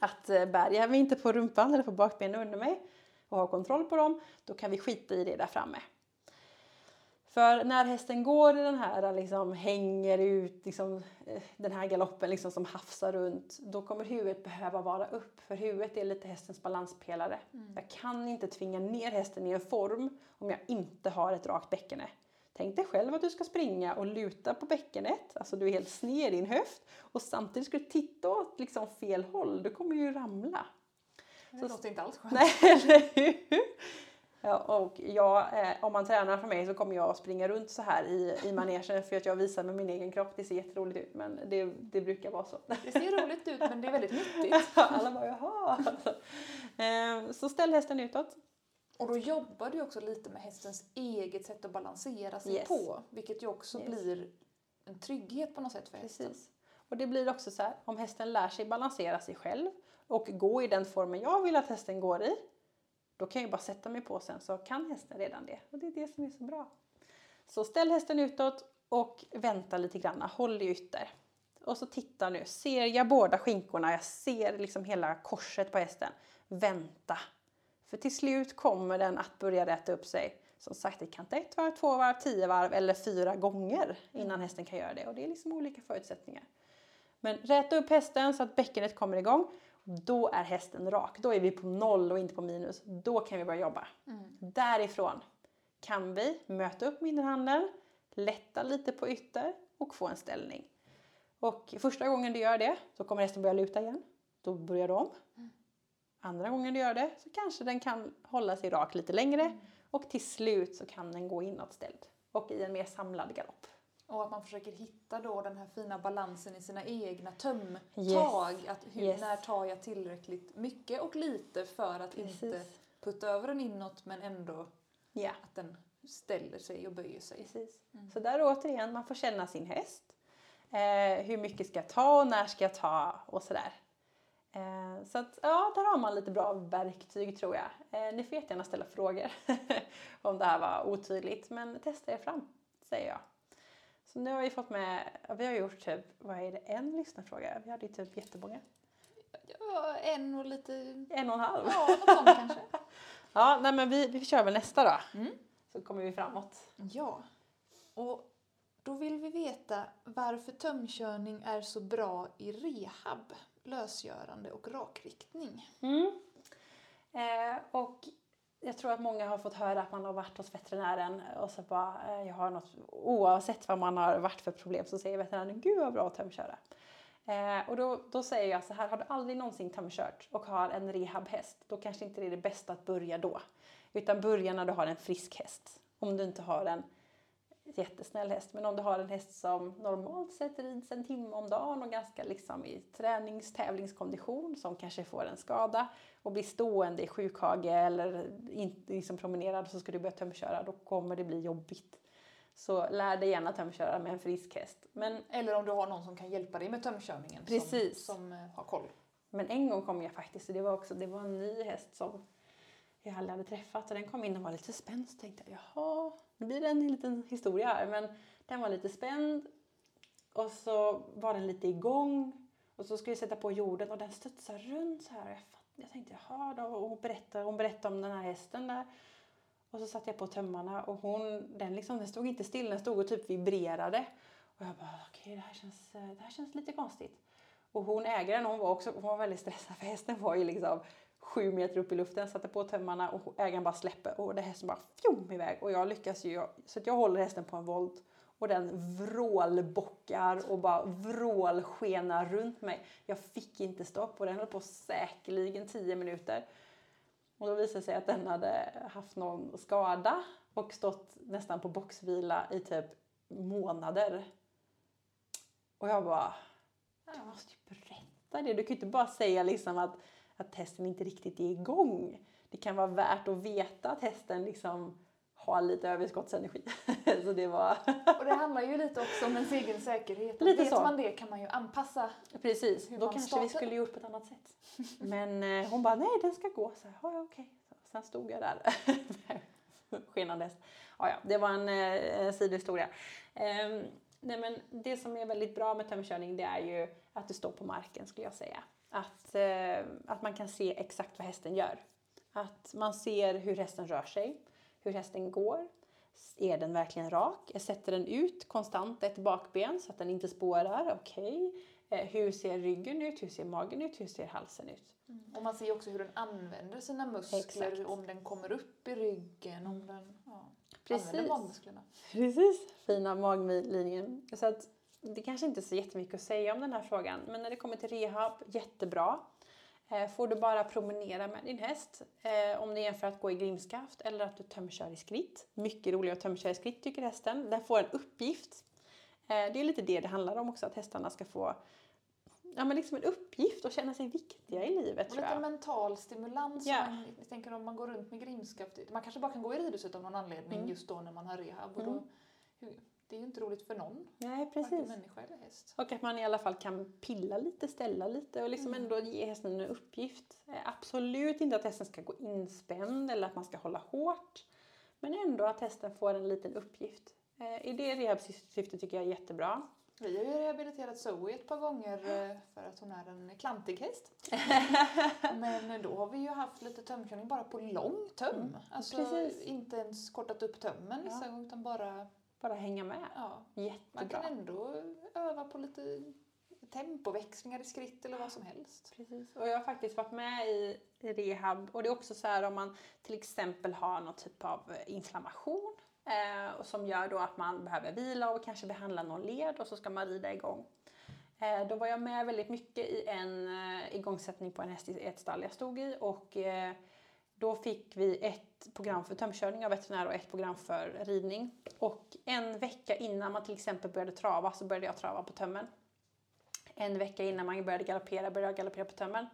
Att eh, bärgar vi inte på rumpan eller på bakbenen under mig och har kontroll på dem, då kan vi skita i det där framme. För när hästen går i den här, liksom hänger ut, liksom, eh, den här galoppen liksom som hafsar runt, då kommer huvudet behöva vara upp. För huvudet är lite hästens balanspelare. Mm. Jag kan inte tvinga ner hästen i en form om jag inte har ett rakt bäckene. Tänk dig själv att du ska springa och luta på bäckenet, alltså du är helt sned i din höft och samtidigt ska du titta åt liksom fel håll, du kommer ju ramla. Det Så- låter inte alls skönt. Nej, eller hur? Ja, och jag, eh, om man tränar för mig så kommer jag att springa runt så här i, i manegen för att jag visar med min egen kropp. Det ser jätteroligt ut men det, det brukar vara så. Det ser roligt ut men det är väldigt nyttigt. Alla bara jaha. Eh, Så ställ hästen utåt. Och då jobbar du också lite med hästens eget sätt att balansera sig Yes. på. Vilket ju också Yes. blir en trygghet på något sätt för hästen. Precis. Och det blir också så här, om hästen lär sig balansera sig själv och gå i den formen jag vill att hästen går i, då kan jag bara sätta mig på sen så kan hästen redan det. Och det är det som är så bra. Så ställ hästen utåt och vänta lite grann, håll i ytter. Och så titta nu, ser jag båda skinkorna, jag ser liksom hela korset på hästen. Vänta. För till slut kommer den att börja räta upp sig. Som sagt, det kan ta ett varv, två varv, tio varv eller fyra gånger innan hästen kan göra det. Och det är liksom olika förutsättningar. Men räta upp hästen så att bäckenet kommer igång. Då är hästen rak. Då är vi på noll och inte på minus. Då kan vi börja jobba. Därifrån kan vi möta upp med innerhanden, lätta lite på ytter och få en ställning. Och första gången du gör det så kommer hästen börja luta igen. Då börjar du om. Andra gången du gör det så kanske den kan hålla sig rak lite längre och till slut så kan den gå inåtställd och i en mer samlad galopp. Och att man försöker hitta då den här fina balansen i sina egna Yes. tömtag. Att hur, Yes. När tar jag tillräckligt mycket och lite för att inte Precis. putta över den inåt men ändå Ja. att den ställer sig och böjer sig. Precis. Så där återigen, man får känna sin häst. Eh, hur mycket ska jag ta och när ska jag ta och sådär. Eh, så att ja, där har man lite bra verktyg tror jag. Eh, ni får jättegärna ställa frågor om det här var otydligt. Men testa er fram, säger jag. Så nu har vi fått med, vi har gjort typ, vad är det, en lyssnarfråga? Vi hade ju typ jättemånga. Ja, en och lite... En och en halv. Ja, något sånt kanske. Ja, nej men vi, vi kör väl nästa då. Mm. Så kommer vi framåt. Ja. Och då vill vi veta varför tömkörning är så bra i rehab, lösgörande och rakriktning. Mm. Eh, och jag tror att många har fått höra att man har varit hos veterinären och så bara, eh, jag har något, oavsett vad man har varit för problem så säger veterinären, gud vad bra att tömköra. Eh, och då, då säger jag så här, har du aldrig någonsin tömkört och har en rehabhäst, då kanske inte det är det bästa att börja då. Utan börja när du har en frisk häst. Om du inte har en jättesnäll häst. Men om du har en häst som normalt sett rids en timme om dagen och ganska liksom i tränings tävlingskondition som kanske får en skada och blir stående i sjukhage eller inte liksom promenerad så ska du börja tömköra, då kommer det bli jobbigt. Så lär dig gärna tömköra med en frisk häst. Men, Eller om du har någon som kan hjälpa dig med tömkörningen Precis. som, som eh, har koll. men en gång kom jag faktiskt, och det var också det var en ny häst som jag aldrig hade träffat och den kom in och var lite spänd så tänkte jag jaha, nu blir det en liten historia här men den var lite spänd. Och så var den lite igång. Och så skulle jag sätta på jorden och den studsade runt så här. Jag, tänkte jaha då. Och hon berättade, hon berättade om den här hästen där. Och så satte jag på tömmarna och hon, den, liksom, den stod inte still, den stod och typ vibrerade. Och jag bara okej det, här känns, det här känns lite konstigt. Och hon ägaren hon var också hon var väldigt stressad för hästen var ju liksom sju meter upp i luften, satte på tömmarna och ägaren bara släpper och det hästen bara fjom iväg och jag lyckas ju så att jag håller hästen på en volt och den vrålbockar och bara vrålskenar runt mig. Jag fick inte stopp och den höll på säkerligen 10 minuter. Och då visade det sig att den hade haft någon skada och stått nästan på boxvila i typ månader. Och jag bara, du måste ju berätta det. Du kan ju inte bara säga liksom att, att hästen inte riktigt är igång. Det kan vara värt att veta att hästen liksom har lite överskottsenergi. så det var... Och det handlar ju lite också om ens egen säkerhet. Lite Vet så. man det kan man ju anpassa. Precis, då kanske vi startar. skulle gjort på ett annat sätt. Men eh, hon bara, nej den ska gå. Så här, ja, okej. Sen stod jag där. Skenande häst. Ja, ja, det var en eh, sidohistoria. Ehm, nej, men det som är väldigt bra med tömkörning det är ju att du står på marken skulle jag säga. Att, eh, att man kan se exakt vad hästen gör. Att man ser hur hästen rör sig, hur hästen går. Är den verkligen rak? Sätter den ut konstant ett bakben så att den inte spårar. Okej. Okay. Hur ser ryggen ut? Hur ser magen ut? Hur ser halsen ut? Mm. Och man ser också hur den använder sina muskler, Exakt. om den kommer upp i ryggen, om den ja, använder magmusklerna. Precis, fina maglinjen. Så att det kanske inte är så jättemycket att säga om den här frågan, men när det kommer till rehab, jättebra. Eh, får du bara promenera med din häst, eh, om det jämför att gå i grimskaft eller att du tömkör i skritt. Mycket roligare att tömköra i skritt tycker hästen. Den får en uppgift. Eh, det är lite det det handlar om också, att hästarna ska få ja, men liksom en uppgift och känna sig viktiga i livet. Och lite mental stimulans. Yeah. Man, jag tänker om man går runt med grimskaft. Man kanske bara kan gå i ridhuset av någon anledning mm. just då när man har rehab. Och då, mm. Det är ju inte roligt för någon. Nej, precis. Varken människa eller häst. Och att man i alla fall kan pilla lite, ställa lite och liksom mm. ändå ge hästen en uppgift. Eh, absolut inte att hästen ska gå inspänd eller att man ska hålla hårt. Men ändå att hästen får en liten uppgift. Eh, I det rehabsyftet tycker jag är jättebra. Vi har ju rehabiliterat Zoe ett par gånger eh, för att hon är en klantig häst. Men då har vi ju haft lite tömkörning bara på lång töm. Mm, alltså precis. inte ens kortat upp tömmen ja. utan bara... Bara hänga med. Ja. Jättebra. Man kan ändå öva på lite tempoväxlingar i skritt eller vad som helst. Precis. Och jag har faktiskt varit med i rehab och det är också så här om man till exempel har någon typ av inflammation eh, som gör då att man behöver vila och kanske behandla någon led och så ska man rida igång. Eh, då var jag med väldigt mycket i en eh, igångsättning på en häst i ett stall jag stod i och eh, då fick vi ett program för tömkörning av veterinär och ett program för ridning. Och en vecka innan man till exempel började trava så började jag trava på tömmen. En vecka innan man började galoppera började jag galoppera på tömmen.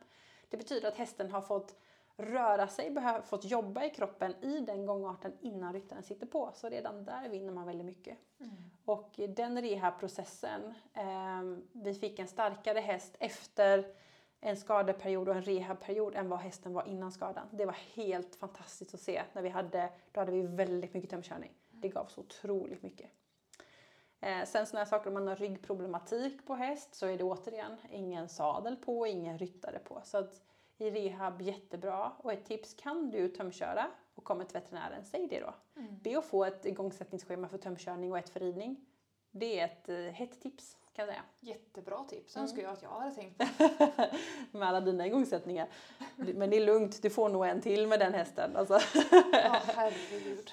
Det betyder att hästen har fått röra sig, fått jobba i kroppen i den gångarten innan ryttaren sitter på. Så redan där vinner man väldigt mycket. Mm. Och den rehabprocessen, eh, vi fick en starkare häst efter en skadeperiod och en rehabperiod än vad hästen var innan skadan. Det var helt fantastiskt att se. När vi hade, då hade vi väldigt mycket tömkörning. Det gav så otroligt mycket. Eh, sen sådana saker om man har ryggproblematik på häst så är det återigen ingen sadel på, ingen ryttare på. Så att i rehab jättebra. Och ett tips, kan du tömköra och kommer till veterinären, säg det då. Mm. Be att få ett igångsättningsschema för tömkörning och ett för ridning. Det är ett uh, hett tips kan jag säga. Jättebra tips, mm. önskar jag att jag hade tänkt på. med alla dina igångsättningar. Men det är lugnt, du får nog en till med den hästen. Alltså. ja, herregud.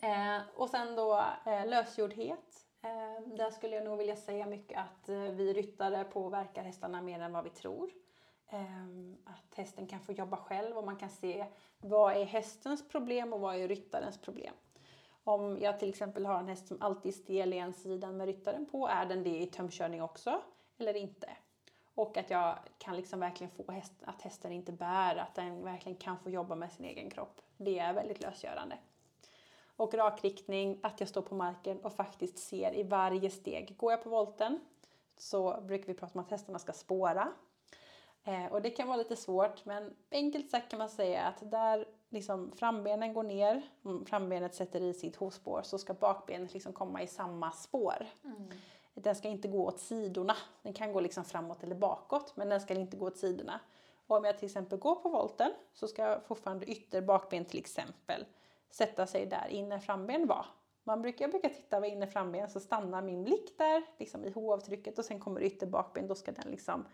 Eh, och sen då eh, lösgjordhet. Eh, där skulle jag nog vilja säga mycket att eh, vi ryttare påverkar hästarna mer än vad vi tror. Ehm, att hästen kan få jobba själv och man kan se vad är hästens problem och vad är ryttarens problem. Om jag till exempel har en häst som alltid är stel i en sida med ryttaren på, är den det i tömkörning också eller inte? Och att jag kan liksom verkligen få häst, att hästen inte bär, att den verkligen kan få jobba med sin egen kropp. Det är väldigt lösgörande. Och rakriktning, att jag står på marken och faktiskt ser i varje steg. Går jag på volten så brukar vi prata om att hästarna ska spåra. Eh, och det kan vara lite svårt men enkelt sagt kan man säga att där liksom frambenen går ner, frambenet sätter i sitt hovspår så ska bakbenet liksom komma i samma spår. Mm. Den ska inte gå åt sidorna. Den kan gå liksom framåt eller bakåt men den ska inte gå åt sidorna. Och om jag till exempel går på volten så ska fortfarande ytter bakben till exempel sätta sig där inne framben var. Man brukar, jag brukar titta vad inne framben så stannar min blick där liksom i hovtrycket och sen kommer ytter bakben. Då ska den liksom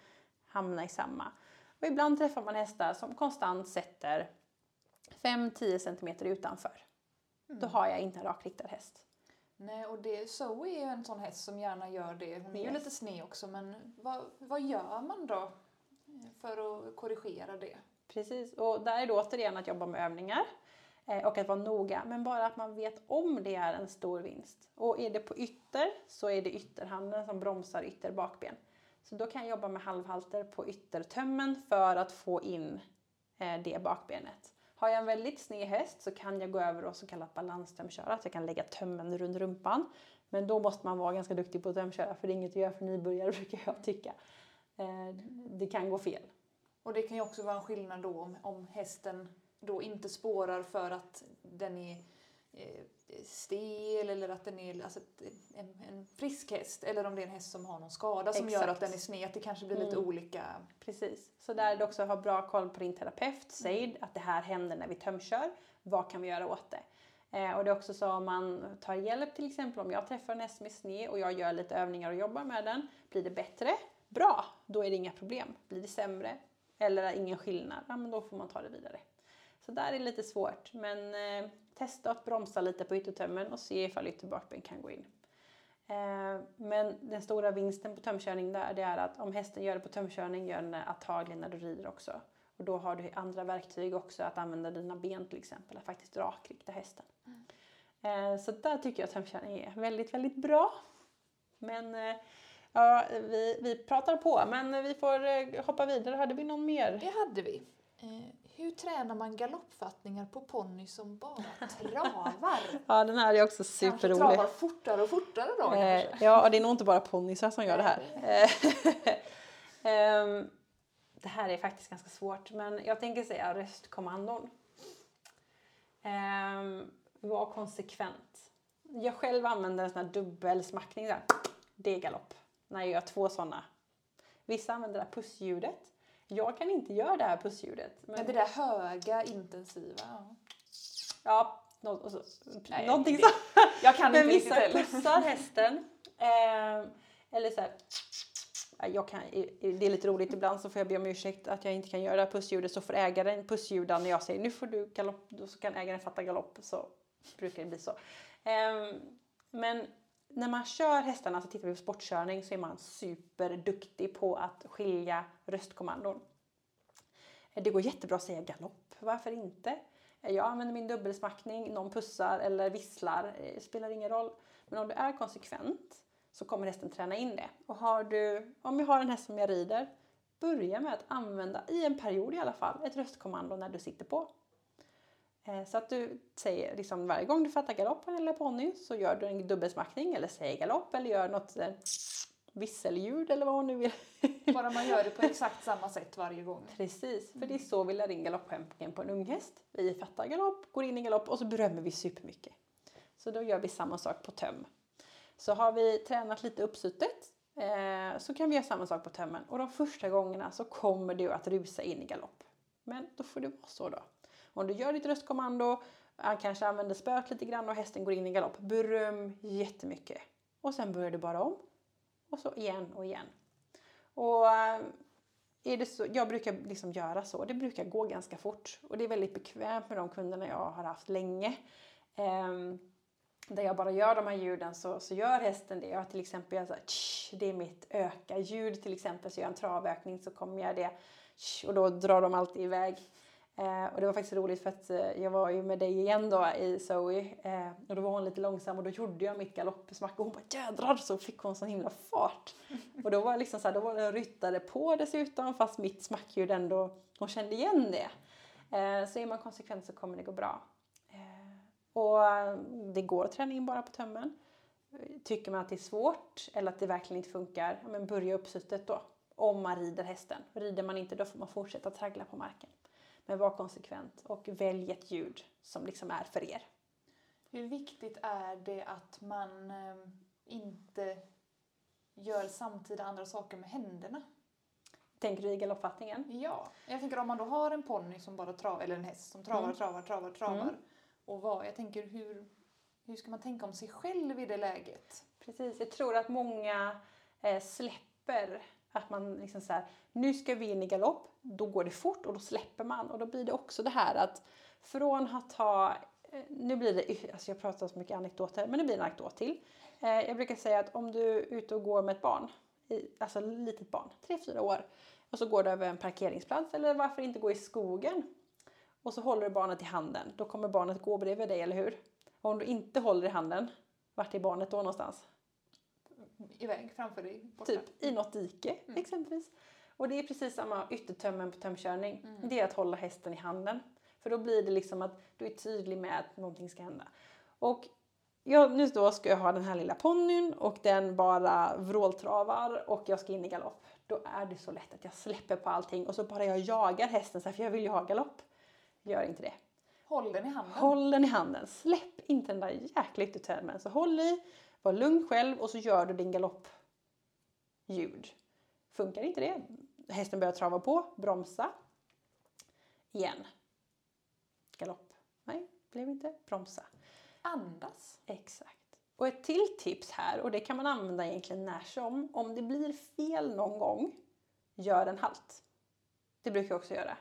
hamna i samma. Och ibland träffar man hästar som konstant sätter 5-10 cm utanför. Mm. Då har jag inte en rakriktad häst. Nej, och det, Zoe är ju en sån häst som gärna gör det. Hon är yes. ju lite sned också, men vad, vad gör man då för att korrigera det? Precis, och där är det återigen att jobba med övningar eh, och att vara noga, men bara att man vet om det är en stor vinst. Och är det på ytter så är det ytterhanden som bromsar ytter bakben. Så då kan jag jobba med halvhalter på yttertömmen för att få in eh, det bakbenet. Har jag en väldigt sned häst så kan jag gå över och så kallat balanstömköra, att jag kan lägga tömmen runt rumpan. Men då måste man vara ganska duktig på att tömköra för det är inget att göra för nybörjare brukar jag tycka. Eh, det kan gå fel. Och det kan ju också vara en skillnad då om, om hästen då inte spårar för att den är eh, stel eller att den är alltså, en, en frisk häst eller om det är en häst som har någon skada som Exakt. gör att den är sned. Det kanske blir lite mm. olika. Precis. Så där är det också att ha bra koll på din terapeut. Säg mm. att det här händer när vi tömkör. Vad kan vi göra åt det? Eh, och det är också så om man tar hjälp till exempel om jag träffar en häst med sned och jag gör lite övningar och jobbar med den. Blir det bättre? Bra, då är det inga problem. Blir det sämre eller ingen skillnad, ja men då får man ta det vidare. Så där är det lite svårt men eh, testa att bromsa lite på yttertömmen och se ifall ytterbakben kan gå in. Eh, men den stora vinsten på tömkörning där det är att om hästen gör det på tömkörning gör den det antagligen när du rider också. Och då har du andra verktyg också att använda dina ben till exempel, att faktiskt rakrikta hästen. Mm. Så där tycker jag att tömkörning är väldigt, väldigt bra. Men eh, ja, vi, vi pratar på, men vi får hoppa vidare. Hade vi någon mer? Det hade vi. Hur tränar man galoppfattningar på ponny som bara travar? ja, den här är också superrolig. Kanske travar fortare och fortare då eh, Ja, det är nog inte bara ponnysar som gör det här. um, det här är faktiskt ganska svårt, men jag tänker säga röstkommandon. Um, var konsekvent. Jag själv använder en sån här dubbelsmackning där. Det är galopp. När jag gör två sådana. Vissa använder det här pussljudet. Jag kan inte göra det här pussljudet. Men, men det där höga, intensiva. Ja, no, och så, Nej, någonting så. Jag kan men inte vissa pussar hästen. Eh, eller så här, jag kan, det är lite roligt ibland så får jag be om ursäkt att jag inte kan göra det här pussljudet så får ägaren pussljuda när jag säger nu får du galopp, då så kan ägaren fatta galopp så brukar det bli så. Eh, men när man kör hästarna, så tittar vi på sportkörning, så är man superduktig på att skilja röstkommandon. Eh, det går jättebra att säga galopp, varför inte? Eh, jag använder min dubbelsmackning, någon pussar eller visslar, det spelar ingen roll. Men om du är konsekvent så kommer hästen träna in det. Och har du, om jag har en häst som jag rider, börja med att använda, i en period i alla fall, ett röstkommando när du sitter på. Eh, så att du säger liksom varje gång du fattar galopp eller ponny så gör du en dubbelsmackning eller säger galopp eller gör något eh, visselljud eller vad hon nu vill. Bara man gör det på exakt samma sätt varje gång. Precis, för det är så vi lär in galopphämtningen på en unghäst. Vi fattar galopp, går in i galopp och så berömmer vi supermycket. Så då gör vi samma sak på töm. Så har vi tränat lite uppsuttet eh, så kan vi göra samma sak på tömmen och de första gångerna så kommer du att rusa in i galopp. Men då får det vara så då. Om du gör ditt röstkommando, han kanske använder spöet lite grann och hästen går in i galopp. Beröm jättemycket. Och sen börjar du bara om. Och så igen och igen. Och eh, är det så, jag brukar liksom göra så. Det brukar gå ganska fort. Och det är väldigt bekvämt med de kunderna jag har haft länge. Um, där jag bara gör de här ljuden så, så gör hästen det. Jag till exempel gör så här, tsch, det är mitt öka-ljud till exempel. Så gör jag en travökning så kommer jag det tsch, och då drar de alltid iväg. Eh, och det var faktiskt roligt för att eh, jag var ju med dig igen då i Zoe eh, och då var hon lite långsam och då gjorde jag mitt galoppsmack och hon bara jädrar så fick hon sån himla fart. och då var det liksom så här, då var det ryttare på dessutom fast mitt smackljud ändå, hon kände igen det. Eh, så är man konsekvent så kommer det gå bra. Eh, och eh, det går att träna in bara på tömmen. Tycker man att det är svårt eller att det verkligen inte funkar, ja, men börja uppsuttet då. Om man rider hästen. Rider man inte då får man fortsätta traggla på marken. Men var konsekvent och välj ett ljud som liksom är för er. Hur viktigt är det att man eh, inte gör samtida andra saker med händerna? Tänker du i galoppfattningen? Ja. Jag tänker om man då har en ponny som bara travar, eller en häst som travar, mm. travar, travar, travar. Mm. Och vad, jag tänker hur, hur ska man tänka om sig själv i det läget? Precis, jag tror att många eh, släpper att man liksom så här, nu ska vi in i galopp, då går det fort och då släpper man. Och då blir det också det här att från att ha, eh, nu blir det, alltså jag pratar så mycket anekdoter, men det blir en anekdot till. Eh, jag brukar säga att om du är ute och går med ett barn, alltså ett litet barn, 3-4 år, och så går du över en parkeringsplats eller varför inte gå i skogen och så håller du barnet i handen, då kommer barnet gå bredvid dig, eller hur? Och om du inte håller i handen, vart är barnet då någonstans? Iväg framför dig. Borta. Typ i något dike mm. exempelvis. Och det är precis samma yttertömmen på tömkörning. Mm. Det är att hålla hästen i handen. För då blir det liksom att du är tydlig med att någonting ska hända. Och ja, nu då ska jag ha den här lilla ponnyn och den bara vråltravar och jag ska in i galopp. Då är det så lätt att jag släpper på allting och så bara jag jagar hästen så här, för jag vill ju ha galopp. Gör inte det. Håll den i handen. Håll den i handen. Släpp inte den där jäkla yttertömmen. Så håll i var lugn själv och så gör du din galoppljud. Funkar inte det, hästen börjar trava på, bromsa. Igen. Galopp. Nej, blev inte. Bromsa. Andas. Exakt. Och ett till tips här, och det kan man använda egentligen när som. Om det blir fel någon gång, gör en halt. Det brukar jag också göra.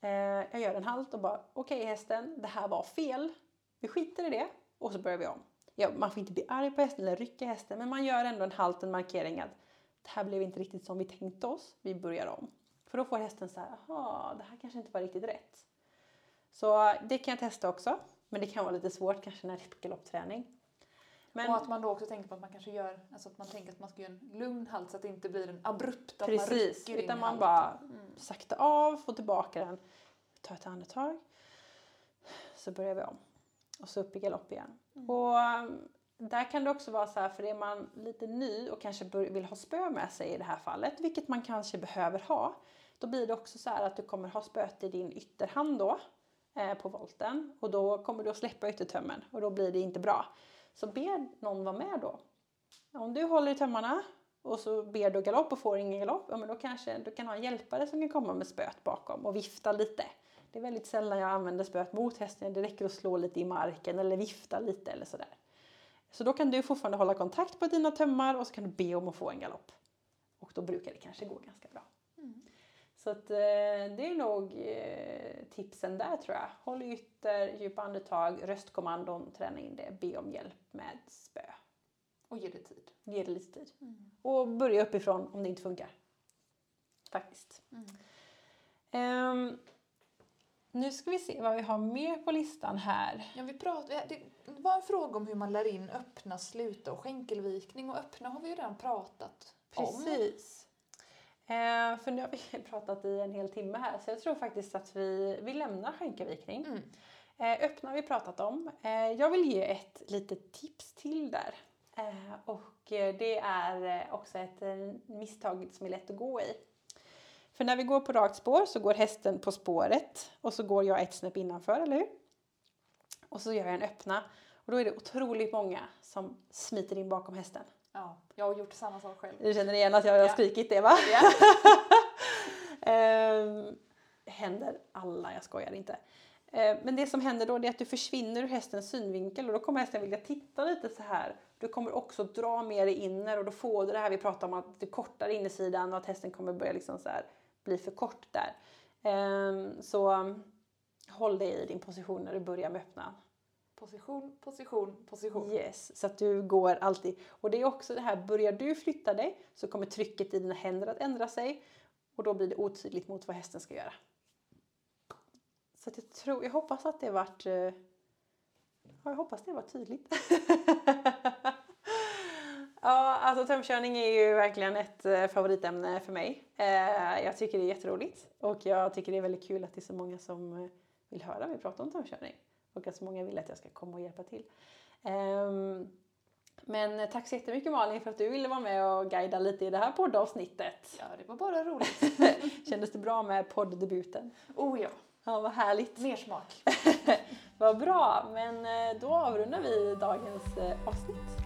Eh, jag gör en halt och bara, okej okay, hästen, det här var fel. Vi skiter i det och så börjar vi om. Ja, man får inte bli arg på hästen eller rycka hästen, men man gör ändå en halt, en markering att det här blev inte riktigt som vi tänkte oss, vi börjar om. För då får hästen så här, jaha, det här kanske inte var riktigt rätt. Så det kan jag testa också, men det kan vara lite svårt kanske när det är galoppträning. Men, och att man då också tänker på att man kanske gör, alltså att man tänker att man ska göra en lugn halt så att det inte blir en abrupt, att Precis, man utan man bara mm. sakta av, få tillbaka den, ta ett andetag, så börjar vi om. Och så upp i galopp igen. Mm. Och mm, där kan det också vara så här, för är man lite ny och kanske vill ha spö med sig i det här fallet, vilket man kanske behöver ha, då blir det också så här att du kommer ha spöet i din ytterhand då, eh, på volten. Och då kommer du att släppa yttertömmen och då blir det inte bra. Så ber någon vara med då. Om du håller i tömmarna och så ber du galopp och får ingen galopp, ja men då kanske du kan ha en hjälpare som kan komma med spöet bakom och vifta lite. Det är väldigt sällan jag använder spöet mot hästen, det räcker att slå lite i marken eller vifta lite eller sådär. Så då kan du fortfarande hålla kontakt på dina tömmar och så kan du be om att få en galopp. Och då brukar det kanske gå ganska bra. Mm. Så att, eh, det är nog eh, tipsen där tror jag. Håll ytter, djupa andetag, röstkommandon, träna in det, be om hjälp med spö. Och ge det tid. Ge det lite tid. Mm. Och börja uppifrån om det inte funkar. Faktiskt. Mm. Um, nu ska vi se vad vi har mer på listan här. Ja, vi pratade, det var en fråga om hur man lär in öppna, sluta och skänkelvikning. Och öppna har vi ju redan pratat Precis. om. Precis. Eh, för nu har vi pratat i en hel timme här så jag tror faktiskt att vi, vi lämnar skänkelvikning. Mm. Eh, öppna har vi pratat om. Eh, jag vill ge ett litet tips till där. Eh, och eh, det är eh, också ett misstag som är lätt att gå i. För när vi går på rakt spår så går hästen på spåret och så går jag ett snäpp innanför, eller hur? Och så gör jag en öppna och då är det otroligt många som smiter in bakom hästen. Ja, jag har gjort samma sak själv. Du känner igen att jag har ja. skrikit det va? Ja. ehm, händer alla, jag skojar inte. Ehm, men det som händer då är att du försvinner ur hästens synvinkel och då kommer hästen vilja titta lite så här. Du kommer också dra mer i inner och då får du det här vi pratar om att du kortar innersidan och att hästen kommer börja liksom så här bli för kort där. Ehm, så håll dig i din position när du börjar med öppna. Position, position, position. Yes, så att du går alltid. Och det är också det här, börjar du flytta dig så kommer trycket i dina händer att ändra sig och då blir det otydligt mot vad hästen ska göra. Så att jag tror, jag hoppas att det vart, eh, ja, jag hoppas det var tydligt. ja, alltså tömkörning är ju verkligen ett eh, favoritämne för mig. Eh, jag tycker det är jätteroligt och jag tycker det är väldigt kul att det är så många som vill höra mig prata om tömkörning och att så många vill att jag ska komma och hjälpa till. Um, men tack så jättemycket Malin för att du ville vara med och guida lite i det här poddavsnittet. Ja, det var bara roligt. Kändes det bra med podddebuten? Oh ja. Ja, vad härligt. Mer smak. vad bra, men eh, då avrundar vi dagens eh, avsnitt.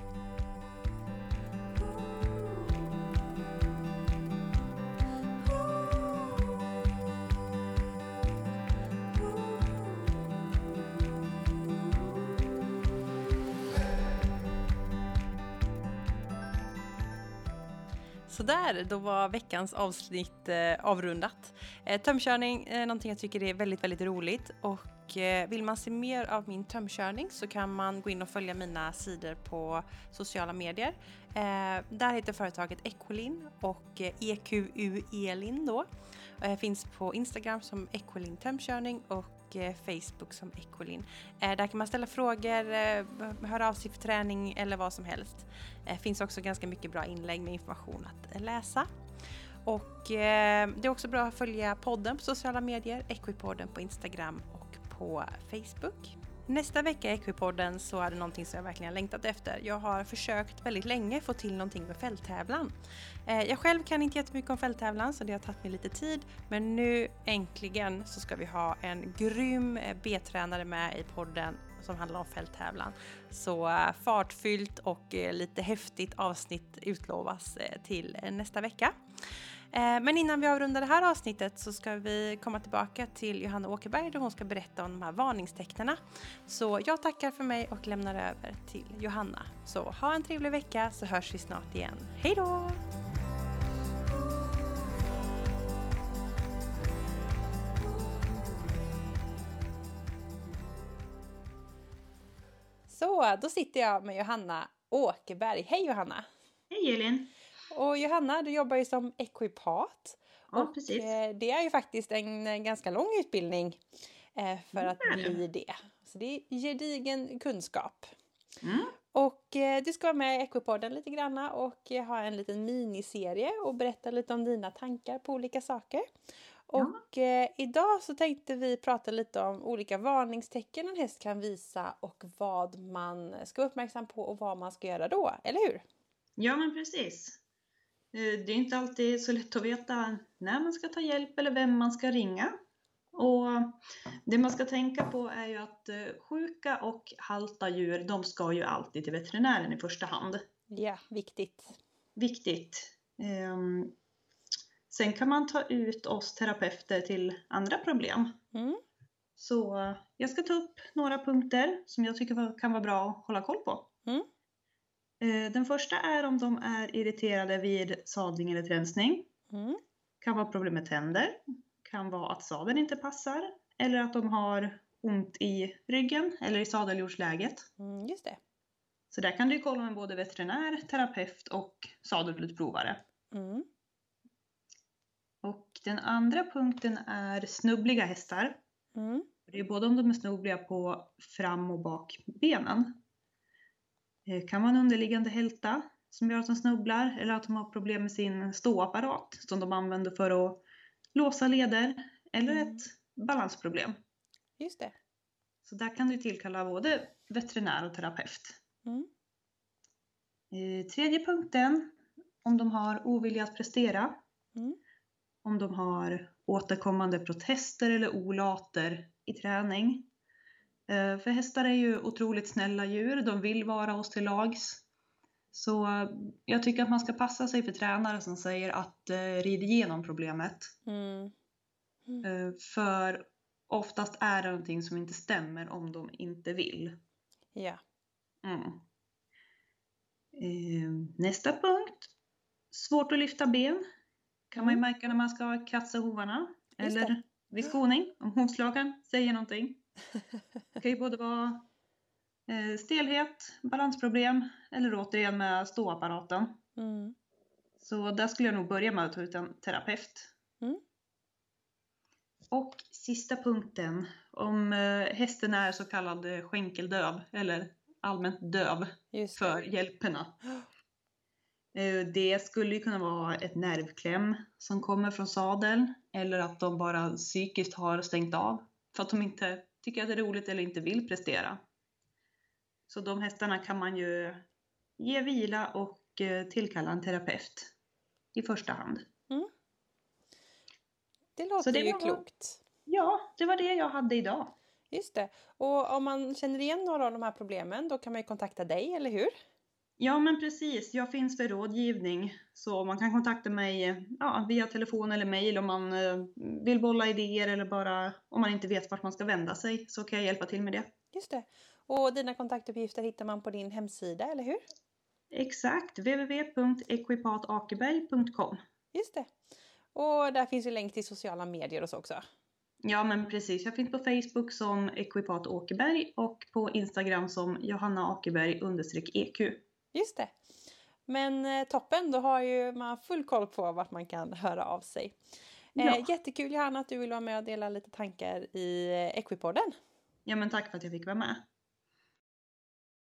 Sådär, då var veckans avsnitt eh, avrundat. Eh, tömkörning är någonting jag tycker är väldigt, väldigt roligt och eh, vill man se mer av min tömkörning så kan man gå in och följa mina sidor på sociala medier. Eh, där heter företaget Equilin och eh, EQU Elin då. Eh, finns på Instagram som Equilin tömkörning och och Facebook som Ecolin. Eh, där kan man ställa frågor, eh, höra av sig för träning eller vad som helst. Det finns också ganska mycket bra inlägg med information att läsa. Och det är också bra att följa podden på sociala medier, Equipodden på Instagram och på Facebook. Nästa vecka i Equipodden så är det någonting som jag verkligen längtat efter. Jag har försökt väldigt länge få till någonting med fälttävlan. Eh, jag själv kan inte jättemycket om fälttävlan så det har tagit mig lite tid. Men nu äntligen så ska vi ha en grym eh, B-tränare med i podden som handlar om fälttävlan. Så eh, fartfyllt och lite häftigt avsnitt utlovas till nästa vecka. Eh, men innan vi avrundar det här avsnittet så ska vi komma tillbaka till Johanna Åkerberg där hon ska berätta om de här varningstecknarna. Så jag tackar för mig och lämnar över till Johanna. Så ha en trevlig vecka så hörs vi snart igen. Hej då! Så, då sitter jag med Johanna Åkerberg. Hej Johanna! Hej Elin! Och Johanna, du jobbar ju som ekvipat. Ja, och precis. Eh, det är ju faktiskt en ganska lång utbildning eh, för att bli det. Så det är gedigen kunskap. Mm. Och eh, du ska vara med i Equipodden lite granna och ha en liten miniserie och berätta lite om dina tankar på olika saker. Och eh, idag så tänkte vi prata lite om olika varningstecken en häst kan visa och vad man ska vara uppmärksam på och vad man ska göra då, eller hur? Ja men precis. Eh, det är inte alltid så lätt att veta när man ska ta hjälp eller vem man ska ringa. Och det man ska tänka på är ju att eh, sjuka och halta djur, de ska ju alltid till veterinären i första hand. Ja, viktigt. Viktigt. Um, Sen kan man ta ut oss terapeuter till andra problem. Mm. Så jag ska ta upp några punkter som jag tycker kan vara bra att hålla koll på. Mm. Eh, den första är om de är irriterade vid sadling eller tränsning. Mm. Kan vara problem med tänder. Kan vara att sadeln inte passar. Eller att de har ont i ryggen eller i sadeljordsläget. Mm, just det. Så där kan du kolla med både veterinär, terapeut och sadelutprovare. Mm. Och den andra punkten är snubbliga hästar. Mm. Det är både om de är snubbliga på fram och bakbenen. Det eh, kan vara en underliggande hälta som gör att de snubblar eller att de har problem med sin ståapparat som de använder för att låsa leder eller mm. ett balansproblem. Just det. Så där kan du tillkalla både veterinär och terapeut. Mm. Eh, tredje punkten, om de har ovilja att prestera. Mm om de har återkommande protester eller olater i träning. Eh, för hästar är ju otroligt snälla djur, de vill vara oss till lags. Så jag tycker att man ska passa sig för tränare som säger att eh, rid igenom problemet. Mm. Mm. Eh, för oftast är det någonting som inte stämmer om de inte vill. Ja. Mm. Eh, nästa punkt. Svårt att lyfta ben kan man ju mm. märka när man ska kratsa hovarna. Eller vid skoning, om hovslagaren säger någonting. Det kan ju både vara eh, stelhet, balansproblem eller återigen med ståapparaten. Mm. Så där skulle jag nog börja med att ta ut en terapeut. Mm. Och sista punkten, om eh, hästen är så kallad skänkeldöv eller allmänt döv för hjälperna. Eh, det skulle ju kunna vara ett nervkläm som kommer från sadeln eller att de bara psykiskt har stängt av för att de inte tycker att det är roligt eller inte vill prestera. Så de hästarna kan man ju ge vila och eh, tillkalla en terapeut i första hand. Mm. Det låter det ju var, klokt. Ja, det var det jag hade idag. Just det. Och om man känner igen några av de här problemen då kan man ju kontakta dig, eller hur? Ja men precis, jag finns för rådgivning så man kan kontakta mig ja, via telefon eller mail om man eh, vill bolla idéer eller bara om man inte vet vart man ska vända sig så kan jag hjälpa till med det. Just det. Och dina kontaktuppgifter hittar man på din hemsida, eller hur? Exakt, www.equipatakeberg.com Just det. Och där finns ju länk till sociala medier och så också. Ja men precis, jag finns på Facebook som Equipat Åkerberg och på Instagram som Johanna Akerberg EQ. Just det. Men eh, toppen, då har ju man full koll på vart man kan höra av sig. Eh, ja. jättekul Johanna att du vill vara med och dela lite tankar i eh, Equipodden. Ja men tack för att jag fick vara med.